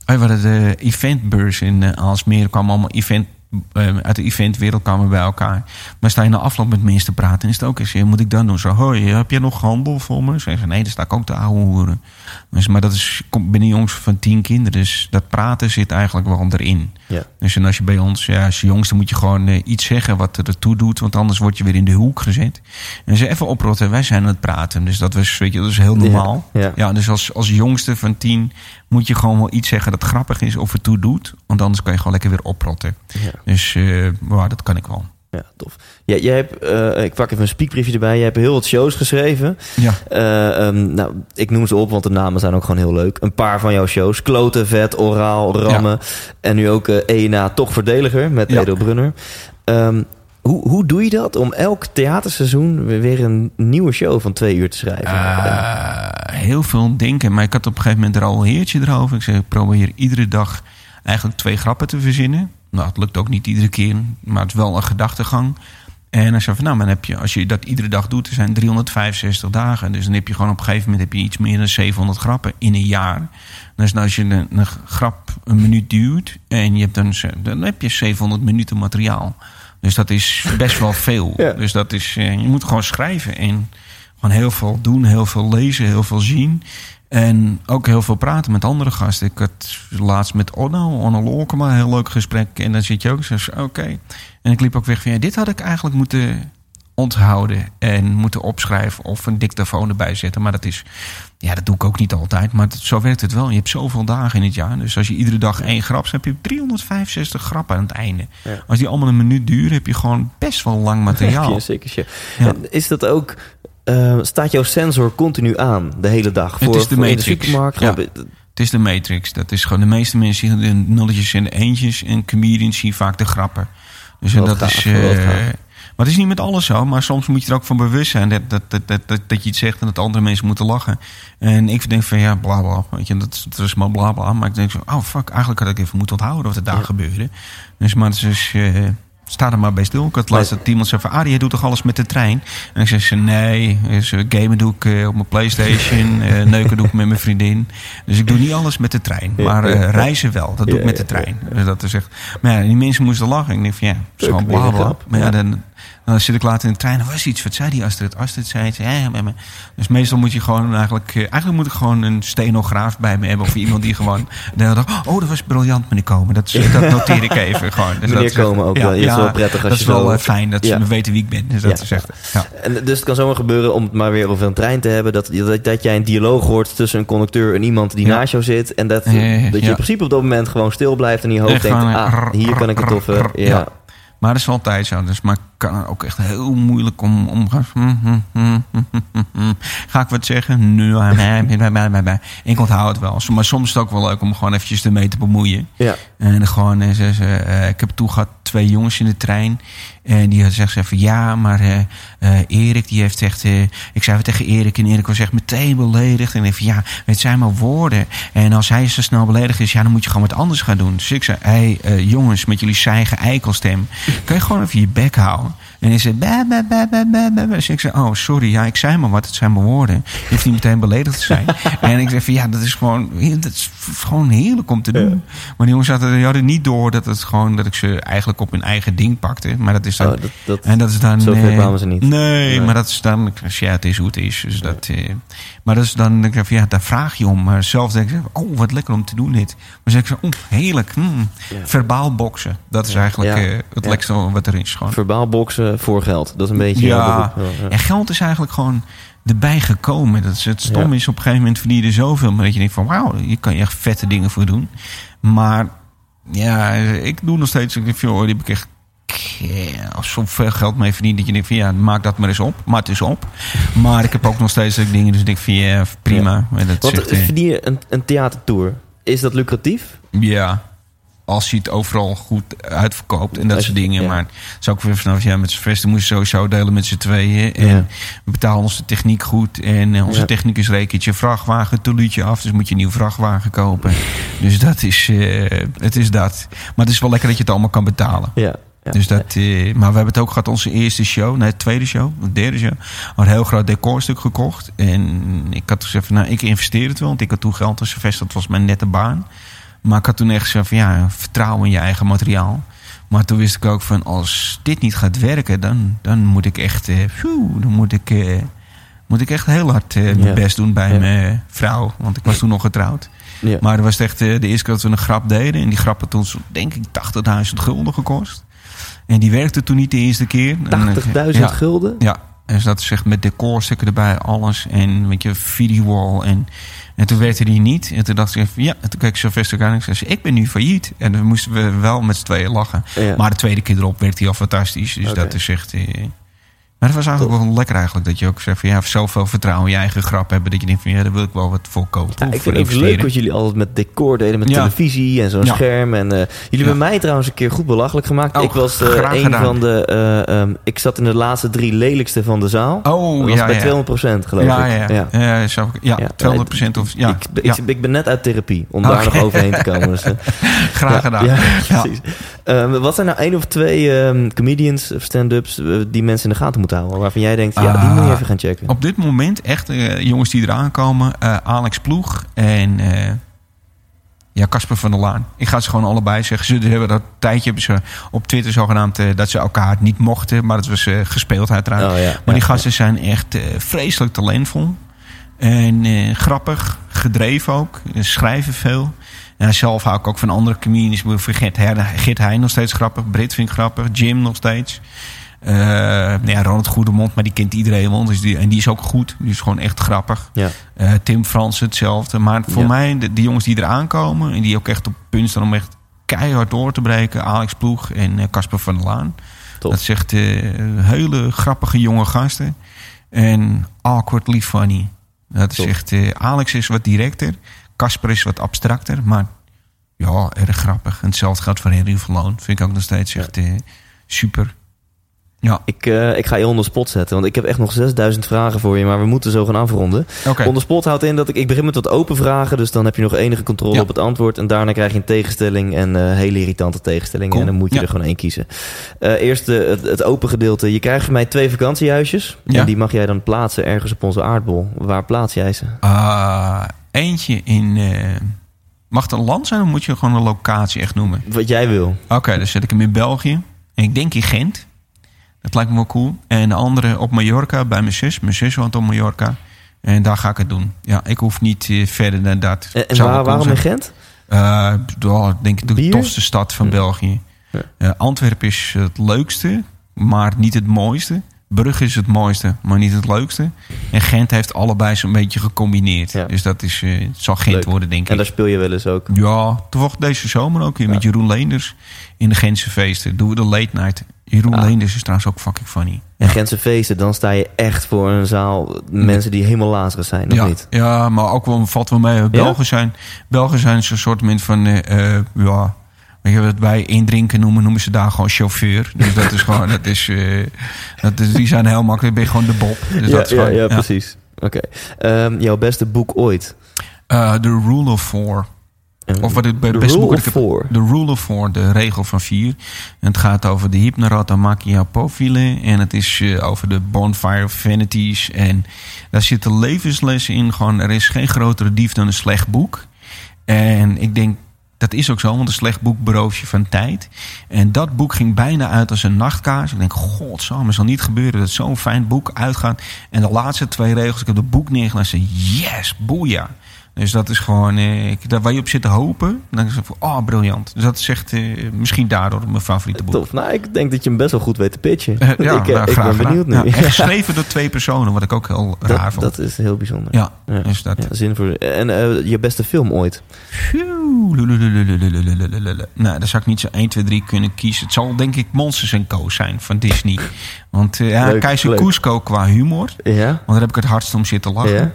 we hadden de eventbeurs in uh, Aalsmeer. Er kwamen allemaal event. Eh, uit de eventwereld kwamen bij elkaar. Maar sta je na afloop met mensen te praten, is het ook eens. Moet ik dan doen? Zo, hoi, heb je nog handel voor me? Zeggen ze, nee, daar sta ik ook te ouwe hoeren. Maar dat is. Een jongens van tien kinderen. Dus dat praten zit eigenlijk wel erin. Ja. Dus en als je bij ons, ja, als jongste moet je gewoon eh, iets zeggen wat er toe doet. Want anders word je weer in de hoek gezet. En ze even oprotten, wij zijn aan het praten. Dus dat, was, weet je, dat is heel normaal. Ja, ja. dus als, als jongste van tien moet je gewoon wel iets zeggen dat grappig is of het toe doet. Want anders kan je gewoon lekker weer oprotten. Dus eh, maar dat kan ik wel. Ja, tof. Ja, jij hebt, eh, ik pak even een speakbriefje erbij. Je hebt heel wat shows geschreven. Ja. Eh, ehm, nou, ik noem ze op, want de namen zijn ook gewoon heel leuk. Een paar van jouw shows. Kloten, Vet, Oraal, Rammen. En nu ook eh ENA Toch Verdediger met Ja. Edo Brunner. Ehm, hoe, hoe doe je dat om elk theaterseizoen weer, een nieuwe show van twee uur te schrijven? Heel veel denken. Maar ik had op een gegeven moment er al een heertje erover. Ik zei, ik probeer iedere dag eigenlijk twee grappen te verzinnen. Nou, het lukt ook niet iedere keer, maar het is wel een gedachtegang. En hij zei van, nou, dan heb je, als je dat iedere dag doet, er zijn 365 dagen. Dus dan heb je gewoon op een gegeven moment heb je iets meer dan 700 grappen in een jaar. Dus nou, als je een, een grap een minuut duurt en je hebt dan, dan heb je 700 minuten materiaal. Dus dat is best wel veel. Ja. Dus dat is, eh, je moet gewoon schrijven en gewoon heel veel doen, heel veel lezen, heel veel zien. En ook heel veel praten met andere gasten. Ik had laatst met Onno, Onno Lorkema, een heel leuk gesprek. En dan zit je ook zo, oké. En ik liep ook weg van, ja, dit had ik eigenlijk moeten onthouden en moeten opschrijven of een dictafoon erbij zetten. Maar dat is, ja, dat doe ik ook niet altijd. Maar zo werkt het wel. Je hebt zoveel dagen in het jaar. Dus als je iedere dag één grap hebt, heb je 365 grappen aan het einde. Ja. Als die allemaal een minuut duren, heb je gewoon best wel lang (laughs) materiaal. Ja, zeker. Ja. En is dat ook... eh, staat jouw sensor continu aan de hele dag? Het is de voor in Matrix. supermarkt? Ja. Het is de Matrix. Dat is gewoon de meeste mensen zien de nulletjes en de eentjes. En comedians zien vaak de grappen. Dus dat gaaf, is. gaaf. maar het is niet met alles zo. Maar soms moet je er ook van bewust zijn dat, dat, dat, dat, dat, dat je iets zegt en dat andere mensen moeten lachen. En ik denk van ja, bla bla. Weet je, dat, dat is maar bla bla. Maar ik denk zo, oh fuck, eigenlijk had ik even moeten onthouden wat er daar Ja. gebeurde. Dus maar het is. eh, Sta er maar bij stil. Ik had laatst dat iemand zei van... Arie, jij doet toch alles met de trein? En ik zei ze, nee. Dus, eh, gamen doe ik eh, op mijn Playstation. (laughs) eh, neuken doe ik met mijn vriendin. Dus ik doe niet alles met de trein. Maar reizen wel. Dat doe ik met de trein. Dus dat is echt... Maar ja, die mensen moesten lachen. Ik denk van ja, het is gewoon. Maar Ja. dan, dan zit ik later in de trein. Er was iets. Wat zei die Astrid? Astrid zei iets. Ja, ja, ja, ja. Dus meestal moet je gewoon eigenlijk... eh, Eigenlijk moet ik gewoon een stenograaf bij me hebben. Of iemand die gewoon... (laughs) Oh, dat was briljant meneer Komen. Dat, (laughs) dat noteer ik even gewoon. Dus Meneer dat Komen ook wel. Is wel prettig als dat je is wel eh, fijn dat ze weten wie ik ben. Dus dat is echt... Ja. En dus het kan zomaar gebeuren, om het maar weer over een trein te hebben, dat, dat, dat jij een dialoog hoort tussen een conducteur en iemand die naast jou zit. En dat, dat je in principe op dat moment gewoon stil blijft en in je hoofd denkt, eh, ah, hier kan ik het over. Ja. Ja. Maar dat is wel altijd zo. Dus, maar kan ook echt heel moeilijk om omgaan. Ga ik wat zeggen? Nee, nee. Ik onthoud het wel. Maar soms is het ook wel leuk om gewoon eventjes ermee te bemoeien. Ja. En gewoon, eh, ze, ze, eh, ik heb toen gehad twee jongens in de trein. En die zegt ze van ja, maar eh, Erik die heeft echt. ik zei wat tegen Erik en Erik was echt meteen beledigd. En van ja, het zijn maar woorden. En als hij zo snel beledigd is, ja, dan moet je gewoon wat anders gaan doen. Dus ik zei, hé hey, jongens, met jullie zijige eikelstem, kan je gewoon even je bek houden? En hij zei, ba, ba, ba, ba, ba, ba. Dus ik zei, oh sorry, ja, ik zei maar wat, het zijn maar woorden. Je hoeft niet meteen beledigd te zijn. (laughs) en ik zei van ja, dat is gewoon, dat is gewoon heerlijk om te doen. Maar die jongens hadden, die hadden niet door dat het gewoon dat ik ze eigenlijk op hun eigen ding pakte. Maar dat is dan. Oh, dat, dat, en dat is dan. Zo eh, kwamen ze niet. Nee, Nee. maar dat is dan. ik zeg, Ja, het is hoe het is. Dus dat, eh, maar dat is dan. Ik van, ja, daar vraag je om. Maar zelf denk ik, oh, wat lekker om te doen dit. Maar zeg ik zo, oh, heerlijk. mm. Ja. Verbaal boksen. Dat is eigenlijk eh, het lekkerste wat er is. Gewoon. verbaal boksen voor geld. Dat is een beetje... Ja. En geld is eigenlijk gewoon erbij gekomen. Dat is het stom Ja. is, op een gegeven moment verdien je er zoveel. Maar dat je denkt van, wauw, hier kan je echt vette dingen voor doen. Maar ja, ik doe nog steeds. Ik joh, die heb ik echt eh, zoveel geld mee verdiend. Dat je denkt van, ja, maak dat maar eens op. Maar het is op. Maar ik heb ook nog steeds dingen. Dus ik denk van, ja, prima. En dat Want eh, eh, verdien je een, een theatertour? Is dat lucratief? Ja, als je het overal goed uitverkoopt en dat soort dingen. ja. Maar het is ook weer vanaf, ja, met z'n vesten moest je sowieso delen met z'n tweeën. En Ja. we betalen onze techniek goed. En eh, onze Ja. technicus rekent je vrachtwagen toluutje af. Dus moet je een nieuwe vrachtwagen kopen. Dus dat is, eh, het is dat. Maar het is wel lekker dat je het allemaal kan betalen. Ja. ja. Dus dat, eh, maar we hebben het ook gehad, onze eerste show, nee, tweede show, de derde show. Hadden een heel groot decorstuk gekocht. En ik had gezegd van, nou, ik investeer het wel. Want ik had toen geld als vest, dat was mijn nette baan. Maar ik had toen echt gezegd van, ja, vertrouw in je eigen materiaal. Maar toen wist ik ook van, als dit niet gaat werken, dan, dan moet ik echt, eh, phew, dan moet ik, eh, moet ik echt heel hard eh, mijn best doen bij mijn vrouw. Want ik was toen nog getrouwd. ja. Maar dat was echt de eerste keer dat we een grap deden. En die grap had toen, zo, denk ik, 80.000 gulden gekost. En die werkte toen niet de eerste keer. En, eh, 80.000 ja, gulden? Ja, en dus dat is echt met decorstukken erbij, alles. En met je videowall. En, en toen werkte die niet. En toen dacht ik, van, ja, en toen keek ik Sylvester aan en ik zei, ik ben nu failliet. En dan moesten we wel met z'n tweeën lachen. Ja. Maar de tweede keer erop werd hij al fantastisch. Dus dat is echt... eh, maar dat was eigenlijk wel lekker eigenlijk. Dat je ook zegt van ja, zoveel vertrouwen in je eigen grap hebben. Dat je denkt van ja, daar wil ik wel wat voor kopen. Ja, ik vind het leuk wat jullie altijd met decor deden, met Ja. televisie en zo'n Ja. scherm. En, eh, jullie Ja. hebben mij trouwens een keer goed belachelijk gemaakt. Oh, ik was eh, een gedaan. van de. eh, ehm, ik zat in de laatste drie lelijkste van de zaal. Oh, dat was ja, bij ja. 200% geloof ja, ik. ja, ja. Ja, zou ik- ja, Ja, 200 of ja, ik, ik, ja. ik ben net uit therapie om daar nog overheen te komen. Dus, (laughs) graag ja, gedaan. Ja, Ja. precies. Ehm, wat zijn nou één of twee ehm, comedians of stand-ups die mensen in de gaten moeten houden? Waarvan jij denkt, ja, die Ah, moet je even gaan checken. Op dit moment echt eh, jongens die eraan komen. eh, Alex Ploeg en eh, ja, Casper van der Laan. Ik ga ze gewoon allebei zeggen. Ze hebben dat tijdje hebben ze op Twitter zogenaamd dat ze elkaar niet mochten. Maar dat was gespeeld uiteraard. Oh, ja. Maar Ja, die gasten zijn echt vreselijk talentvol. En grappig, gedreven ook. Schrijven veel. En zelf hou ik ook van andere comedians. Gert, Her- Gert Heijn nog steeds grappig. Brit vind ik grappig. Jim nog steeds. Nou ja, Ronald Goedemond, maar die kent iedereen wel. Dus die, en die is ook goed. Die is gewoon echt grappig. Ja. Eh, Tim Frans hetzelfde. Maar voor Ja. mij, de, die jongens die eraan komen... en die ook echt op punt staan om echt keihard door te breken... Alex Ploeg en eh, Casper van der Laan. Top. Dat eh, hele grappige jonge gasten. En awkwardly funny. Dat Top. eh, Alex is wat directer. Casper is wat abstracter. Maar ja, erg grappig. En hetzelfde geldt voor Henry Verloon. Vind ik ook nog steeds echt super. Ja, Ik, eh, ik ga je onder spot zetten, want ik heb echt nog 6000 vragen voor je, maar we moeten zo gaan afronden. Onder spot houdt in dat ik, ik begin met wat open vragen, dus dan heb je nog enige controle Ja. op het antwoord. En daarna krijg je een tegenstelling en eh, hele irritante tegenstellingen. Cool. En dan moet je Ja. er gewoon één kiezen. Eh, eerst het, het open gedeelte. Je krijgt van mij twee vakantiehuisjes. Ja. En die mag jij dan plaatsen ergens op onze aardbol. Waar plaats jij ze? Ah, eentje in... mag het een land zijn of moet je gewoon een locatie echt noemen? Wat jij wil. Oké, dan zet ik hem in België. En ik denk in Gent. Dat lijkt me wel cool. En de andere op Mallorca bij mijn zus. Mijn zus woont op Mallorca. En daar ga ik het doen. Ja, ik hoef niet eh, verder dan dat. En, waar- waarom in. Gent? Ja, denk ik de Bier? tofste stad van. België. Ja. Eh, Antwerpen is het leukste, maar niet het mooiste. Brugge is het mooiste, maar niet het leukste. En Gent heeft allebei zo'n beetje gecombineerd. Ja. Dus dat is, eh, zal Gent Leuk. worden, denk En ik. daar speel je wel eens ook. Ja, toevallig deze zomer ook weer met Jeroen Leenders in de Gentse feesten. Doen we de late night. Jeroen Ah. Leenders is trouwens ook fucking funny. En Gentse feesten, dan sta je echt voor een zaal mensen die helemaal lazerig zijn, of ja, niet? ja, maar ook wel valt wel mee. Belgen zijn, Belgen zijn zo'n soort min van, eh, eh, ja, weet je wat wij indrinken noemen, noemen ze daar gewoon chauffeur. Dus dat is gewoon, dat is, eh, dat is, die zijn heel makkelijk, ben je gewoon de Bob. Dus ja, dat is gewoon, ja, ja. precies. Oké. Ehm, jouw beste boek ooit? Eh, The Rule of Four. Of wat het The beste Rule boek of ik heb- Four. De Rule of Four, de regel van vier. En het gaat over de Hypnorata Machia Profile. En het is eh, over de Bonfire of Vanities. En daar zitten levenslessen in. Gewoon, er is geen grotere dief dan een slecht boek. En ik denk, dat is ook zo, want een slecht boek berooft je van tijd. En dat boek ging bijna uit als een nachtkaars. Ik denk, godsamme, het zal niet gebeuren dat zo'n fijn boek uitgaat. En de laatste twee regels, ik heb het boek neergelegd yes, boeia. Dus dat is gewoon, eh, ik, daar waar je op zit te hopen, dan is het van, oh, briljant. Dus dat is echt eh, misschien daardoor mijn favoriete boek. Tof, nou, ik denk dat je hem best wel goed weet te pitchen. Eh, ja, (laughs) ik, nou, ik ben benieuwd nu. En (laughs) geschreven door twee personen, wat ik ook heel raar vond. Dat is heel bijzonder. Ja, ja. Dus dat. En je beste film ooit? Nou, daar zou ik niet zo 1, 2, 3 kunnen kiezen. Het zal denk ik Monsters Co. zijn van Disney. Want ja, Keizer leuk. Cusco qua humor, ja? want daar heb ik het hardst om zitten lachen.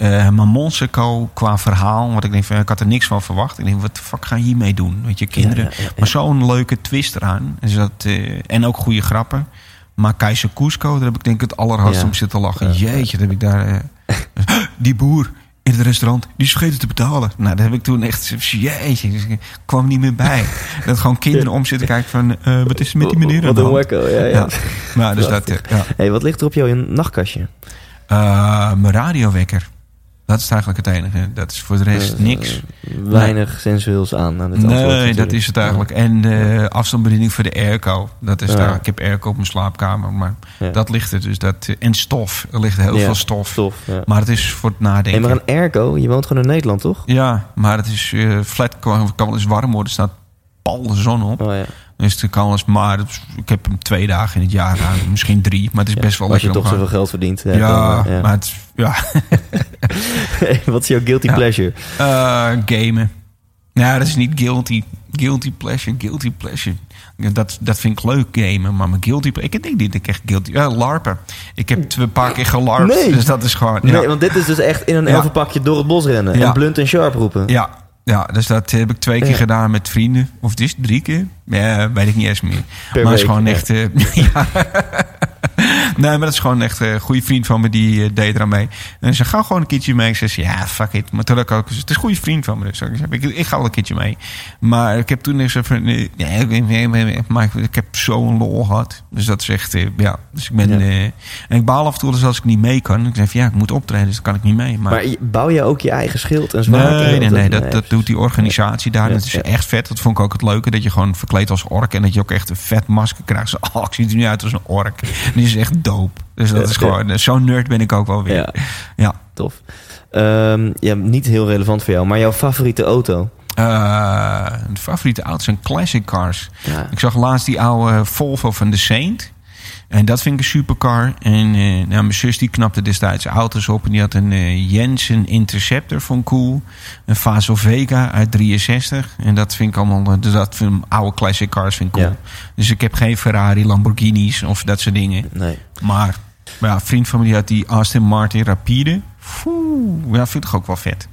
Ja? Eh, maar qua verhaal. Want ik denk ik had er niks van verwacht. Ik denk, wat de fuck ga je hiermee doen? Weet je, kinderen. Ja, ja, ja. Maar zo'n leuke twist eraan. Dus dat, eh, en ook goede grappen. Maar Keizer Cusco, daar heb ik denk ik het allerhardst om zitten lachen. Jeetje, dat heb ik daar... eh, (laughs) die boer in het restaurant, die is vergeten te betalen. Nou, dat heb ik toen echt... Jeetje, dus ik kwam niet meer bij. (laughs) Dat gewoon kinderen om zitten kijken van... wat is er met die meneer Wat een. Ja, ja. Ja. Maar dus (laughs) dat... Ja. Hey, wat ligt er op jouw nachtkastje? Eh, mijn radiowekker. Dat is eigenlijk het enige. Dat is voor de rest Eh, niks. Weinig sensueels aan aan het antwoord. Nee, dat is het eigenlijk. En de afstandsbediening voor de airco. Dat is Ja. daar. Ik heb airco op mijn slaapkamer. Maar Ja. dat ligt er dus. Dat, en stof. Er ligt heel Ja, veel stof. Stof. Maar het is voor het nadenken. maar een airco, je woont gewoon in Nederland, toch? Ja, maar het is eh, flat. Kan, kan wel eens warm worden. Er staat de zon op. Oh ja. Dus het kan eens maar. Ik heb hem twee dagen in het jaar aan. Misschien drie. Maar het is best wel Als je toch zoveel geld verdient. Ja, dan, eh, maar het is, ja. Hey, (laughs) wat is jouw guilty Ja. pleasure? Eh, gamen. Nou, dat is niet guilty. Guilty pleasure, guilty pleasure. Ja, Dat, dat vind ik leuk, gamen. Maar mijn guilty pleasure... Ik denk niet dat ik echt guilty... Ja, larpen. Ik heb een paar keer gelarpt. Nee. Dus dat is gewoon... Ja, Nee, want dit is dus echt in een Ja. elfenpakje door het bos rennen. Ja. En blunt en sharp roepen. ja, ja, dus dat heb ik twee keer Ja. gedaan met vrienden. Of het is drie keer. Ja, weet ik niet eens meer. Per maar het is gewoon echt... eh, (laughs) ja. (laughs) Nee, maar dat is gewoon echt een goede vriend van me die eh, deed eraan mee. En ze gaan gewoon een keertje mee. Ik zei, ja, fuck it. Maar toen had ik ook, het is een goede vriend van me. Dus ik, zei, ik, ik ga wel een keertje mee. Maar ik heb toen eens even, eh, nee, weet- maar ik, ik heb zo'n lol gehad. Dus dat is echt, eh, ja. Dus ik ben, Ja. eh, en ik baal af en toe dus als ik niet mee kan. Ik zeg, ja, ik moet optreden, dus dan kan ik niet mee. Maar, bouw je ook je eigen schild en zwaard? Nee, nee, nee, dat, dat doet die organisatie daar. Ja, dat is ja. echt vet. Dat vond ik ook het leuke. Dat je gewoon verkleed als ork. En dat je ook echt een vet masker krijgt. Zo, oh, ik zie er nu uit als een ork. Is echt dope. Dus dat is gewoon... eh, Zo'n nerd ben ik ook wel weer. Ja. Ja. tof. Ehm, ja, niet heel relevant voor jou, maar jouw favoriete auto? Een favoriete auto zijn classic cars. Ja. Ik zag laatst die oude Volvo van de Saint. En dat vind ik een supercar. En eh, nou, mijn zus die knapte destijds auto's op. En die had een eh, Jensen Interceptor van cool. Een Faso Vega uit 63. En dat vind ik allemaal... Dus dat vind, oude classic cars vind ik cool. Ja. Dus ik heb geen Ferrari, Lamborghinis of dat soort dingen. Nee. Maar ja, een vriend van me die had die Aston Martin Rapide. Foe, ja, vind ik ook wel vet.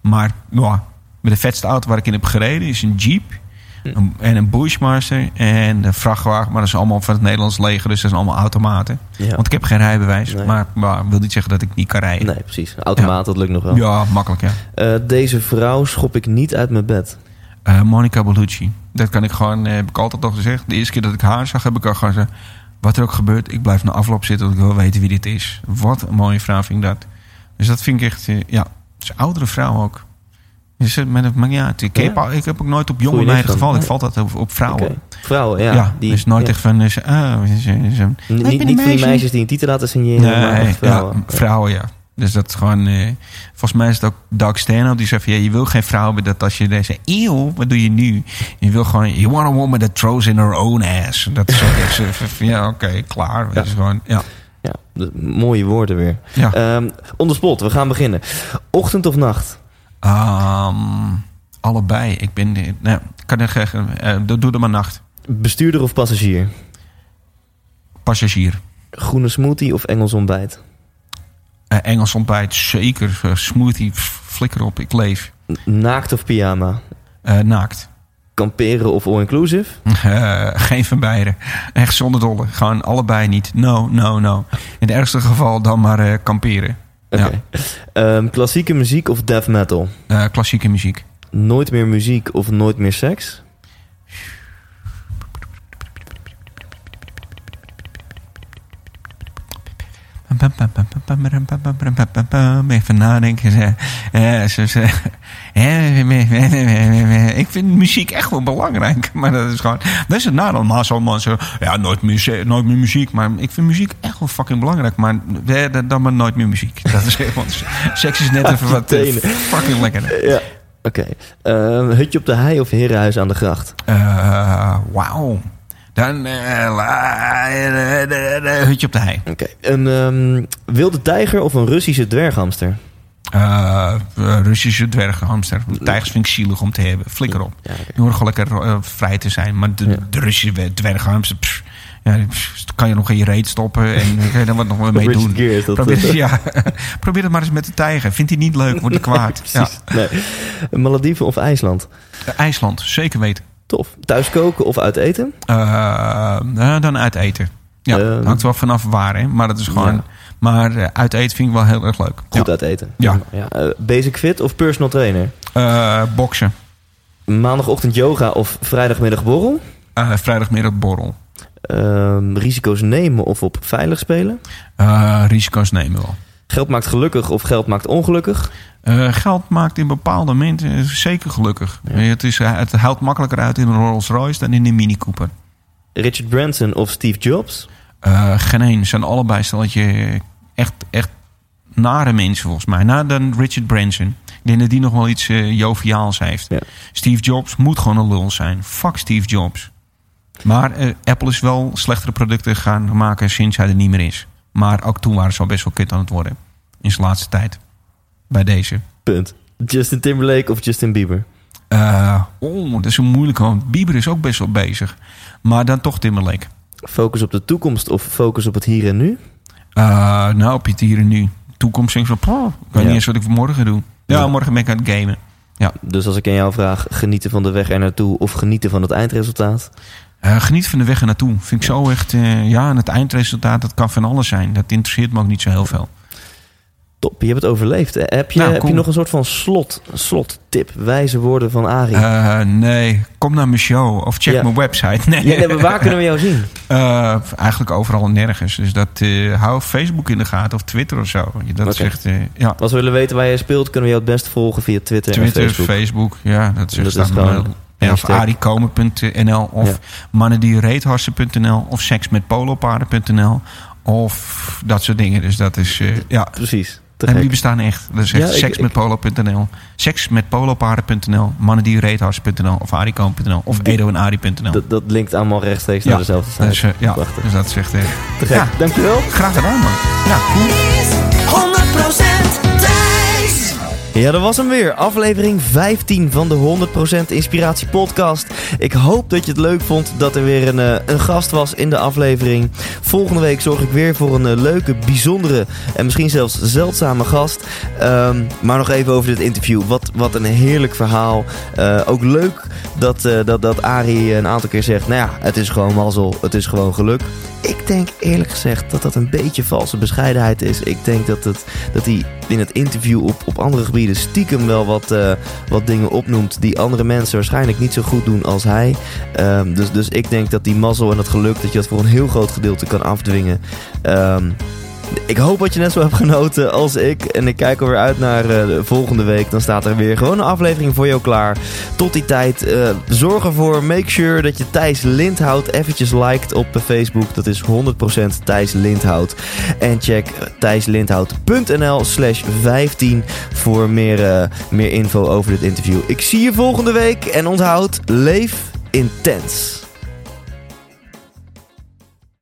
Maar ja, met de vetste auto waar ik in heb gereden is een Jeep. Een- en een Bushmaster en een vrachtwagen. Maar dat is allemaal van het Nederlands leger. Dus dat zijn allemaal automaten. Ja. Want ik heb geen rijbewijs. Nee. Maar, maar wil niet zeggen dat ik niet kan rijden. Nee, precies. Automaat, dat lukt nog wel. Ja, makkelijk ja. Eh, deze vrouw schop ik niet uit mijn bed. Eh, Monica Bellucci. Dat kan ik gewoon, eh, heb ik altijd al gezegd. De eerste keer dat ik haar zag, heb ik al gezegd... Wat er ook gebeurt, ik blijf na afloop zitten... want ik wil weten wie dit is. Wat een mooie vrouw vind ik dat. Dus dat vind ik echt... ja, is een oudere vrouw ook. Dus, het maakt maar niet uit. Ik, heb, al- ik heb ook nooit op jonge meiden gevallen. Ik val dat op, op vrouwen. Vrouwen, ja. Ja, die, dus nooit echt van... eh, ze- ah, ben niet, niet van die meisje. meisjes die een titel laten signeren, maar Nee, echt vrouwen. Ja, vrouwen, ja. Dus dat is gewoon... eh, volgens mij is het ook Doug Stanhope die zegt van... Ja, je wil geen vrouw hebben dat als je deze eeuw, wat doe je nu? Je wil gewoon... You want a woman that throws in her own ass. Dat is ook (laughs) Ja, oké, klaar. Dat is gewoon... Ja. Ja, de- mooie woorden weer. ja. Ehm on the spot, we gaan beginnen. Ochtend of nacht? Ehm, allebei. Ik ben... ik kan er zeggen... eh, doe er maar nacht. Bestuurder of passagier? Passagier. Groene smoothie of Engels ontbijt? Eh, Engels ontbijt, zeker. Eh, smoothie, flikker op. Ik leef. Naakt of pyjama? Naakt. Kamperen of all-inclusive? (laughs) Geen van beide. Echt zonder dolle. Gewoon allebei niet. No, no, no. In het ergste geval dan maar eh, Ehm, klassieke muziek of death metal? Eh, klassieke muziek. Nooit meer muziek of nooit meer seks? Even nadenken. Ze- eh, ze- ze- eh, Ik vind muziek echt wel belangrijk. Maar dat is gewoon. Dat is het nadeel. Maar zo. Ja, nooit meer, ze- nooit meer muziek. Maar ik vind muziek echt wel fucking belangrijk. Maar dan maar nooit meer muziek. (laughs) Dat is gewoon. Seks is net (laughs) even wat eh, fucking lekker. Ja. Oké. Ehm, hutje op de hei of herenhuis aan de gracht? Eh, Wauw. Dan eh, hutje op de hei. Oké. Een ehm, wilde tijger of een Russische dwerghamster? Eh, eh, Russische dwerghamster. Tijgers vind ik zielig om te hebben. Flikker op. Ja, gewoon lekker eh, vrij te zijn. Maar de, Ja. de Russische dwerghamster... pff, ja, die, pff, kan je nog in je reet stoppen. En (laughs) dan kan je er wat nog wel mee doen. Dat, Probeer, eh, ja, (laughs) probeer het maar eens met de tijger. Vindt hij niet leuk, wordt hij kwaad. (laughs) ja. Precies. Nee. Malediven of IJsland? IJsland, zeker weten. Tof. Thuis koken of uit eten? Dan uit eten. Ja, Ehm. hangt wel vanaf waar, hè. Maar dat is gewoon... Ja. Maar eh, uit eten vind ik wel heel erg leuk. Goed ja. uit eten. Ja. Eh, basic fit of personal trainer? Eh, boksen. Maandagochtend yoga of vrijdagmiddag borrel? Vrijdagmiddag borrel. Ehm, risico's nemen of op veilig spelen? Risico's nemen wel. Geld maakt gelukkig of geld maakt ongelukkig? Geld maakt in bepaalde momenten eh, zeker gelukkig. Ja. Het, is, het houdt makkelijker uit in een Rolls Royce dan in een Mini Cooper. Richard Branson of Steve Jobs? Geen. Ze zijn allebei stelletje echt, echt nare mensen volgens mij. Na dan Richard Branson. Ik denk dat die nog wel iets eh, joviaals heeft. Ja. Steve Jobs moet gewoon een lul zijn. Fuck Steve Jobs. Maar eh, Apple is wel slechtere producten gaan maken sinds hij er niet meer is. Maar ook toen waren ze al best wel kut aan het worden. In zijn laatste tijd. Bij deze. Punt. Justin Timberlake of Justin Bieber? Eh, oh, dat is een moeilijke. Want Bieber is ook best wel bezig. Maar dan toch Timberlake. Focus op de toekomst of focus op het hier en nu? Eh, nou, en nu. Toekomst denk ik van, "Poh, ik weet Ja. niet eens wat ik morgen doe. Ja, Ja. morgen ben ik aan het gamen. Dus als ik aan jou vraag, genieten van de weg er naartoe of genieten van het eindresultaat? Eh, geniet van de weg er naartoe. Vind ik zo echt, eh, ja, en het eindresultaat, dat kan van alles zijn. Dat interesseert me ook niet zo heel veel. Top, je hebt het overleefd. Eh, Heb je, Nou, heb je nog een soort van slot, slottip, wijze woorden van Arie? Eh, nee, kom naar mijn show of check Ja. mijn website. (laughs) Nee, Ja, nee, maar waar kunnen we jou zien? (laughs) Eh, eigenlijk overal en nergens. Dus dat, hou Facebook in de gaten of Twitter of zo. Dat eh, ja. Als we willen weten waar jij speelt, kunnen we jou het beste volgen via Twitter, Twitter, en Facebook. Facebook. ja, dat is Dat gewoon ja, of hashtag. ariekomen.nl of Ja. mannendiereetharsen.nl of seksmetpolopaarden.nl of dat soort dingen. Dus dat is, ja, Precies. En die bestaan echt. Dat is echt Ja, seksmetpolo.nl, seksmetpolopaarden.nl, mannendierreethars.nl of arikoon.nl of Die- edo en ari.nl. Dat, dat linkt allemaal rechtstreeks Ja, naar dezelfde site. Dus, ja, Prachtig. dus dat is echt... eh, Te gek. Ja. Dankjewel. graag gedaan, man. Ja, cool. Ja, dat was hem weer. Aflevering 15 van de 100% Inspiratie Podcast. Ik hoop dat je het leuk vond dat er weer een, eh, een gast was in de aflevering. Volgende week zorg ik weer voor een eh, leuke, bijzondere en misschien zelfs zeldzame gast. Ehm, maar nog even over dit interview. Wat, wat een heerlijk verhaal. Eh, ook leuk dat, eh, dat, dat Arie een aantal keer zegt: Nou ja, het is gewoon mazzel, het is gewoon geluk. Ik denk eerlijk gezegd dat dat een beetje valse bescheidenheid is. Ik denk dat, het, dat hij in het interview op, op andere gebieden stiekem wel wat, eh, wat dingen opnoemt die andere mensen waarschijnlijk niet zo goed doen als hij. Ehm, dus, dus ik denk dat die mazzel en dat geluk, dat je dat voor een heel groot gedeelte kan afdwingen. Ehm, ik hoop dat je net zo hebt genoten als ik. En ik kijk alweer uit naar de volgende week. Dan staat er weer gewoon een aflevering voor jou klaar. Tot die tijd, eh, zorg ervoor, make sure dat je Thijs Lindhout eventjes liked op eh, Facebook. Dat is 100% Thijs Lindhout. En check thijslindhout.nl slash 15 voor meer, meer info over dit interview. Ik zie je volgende week en onthoud, leef intens.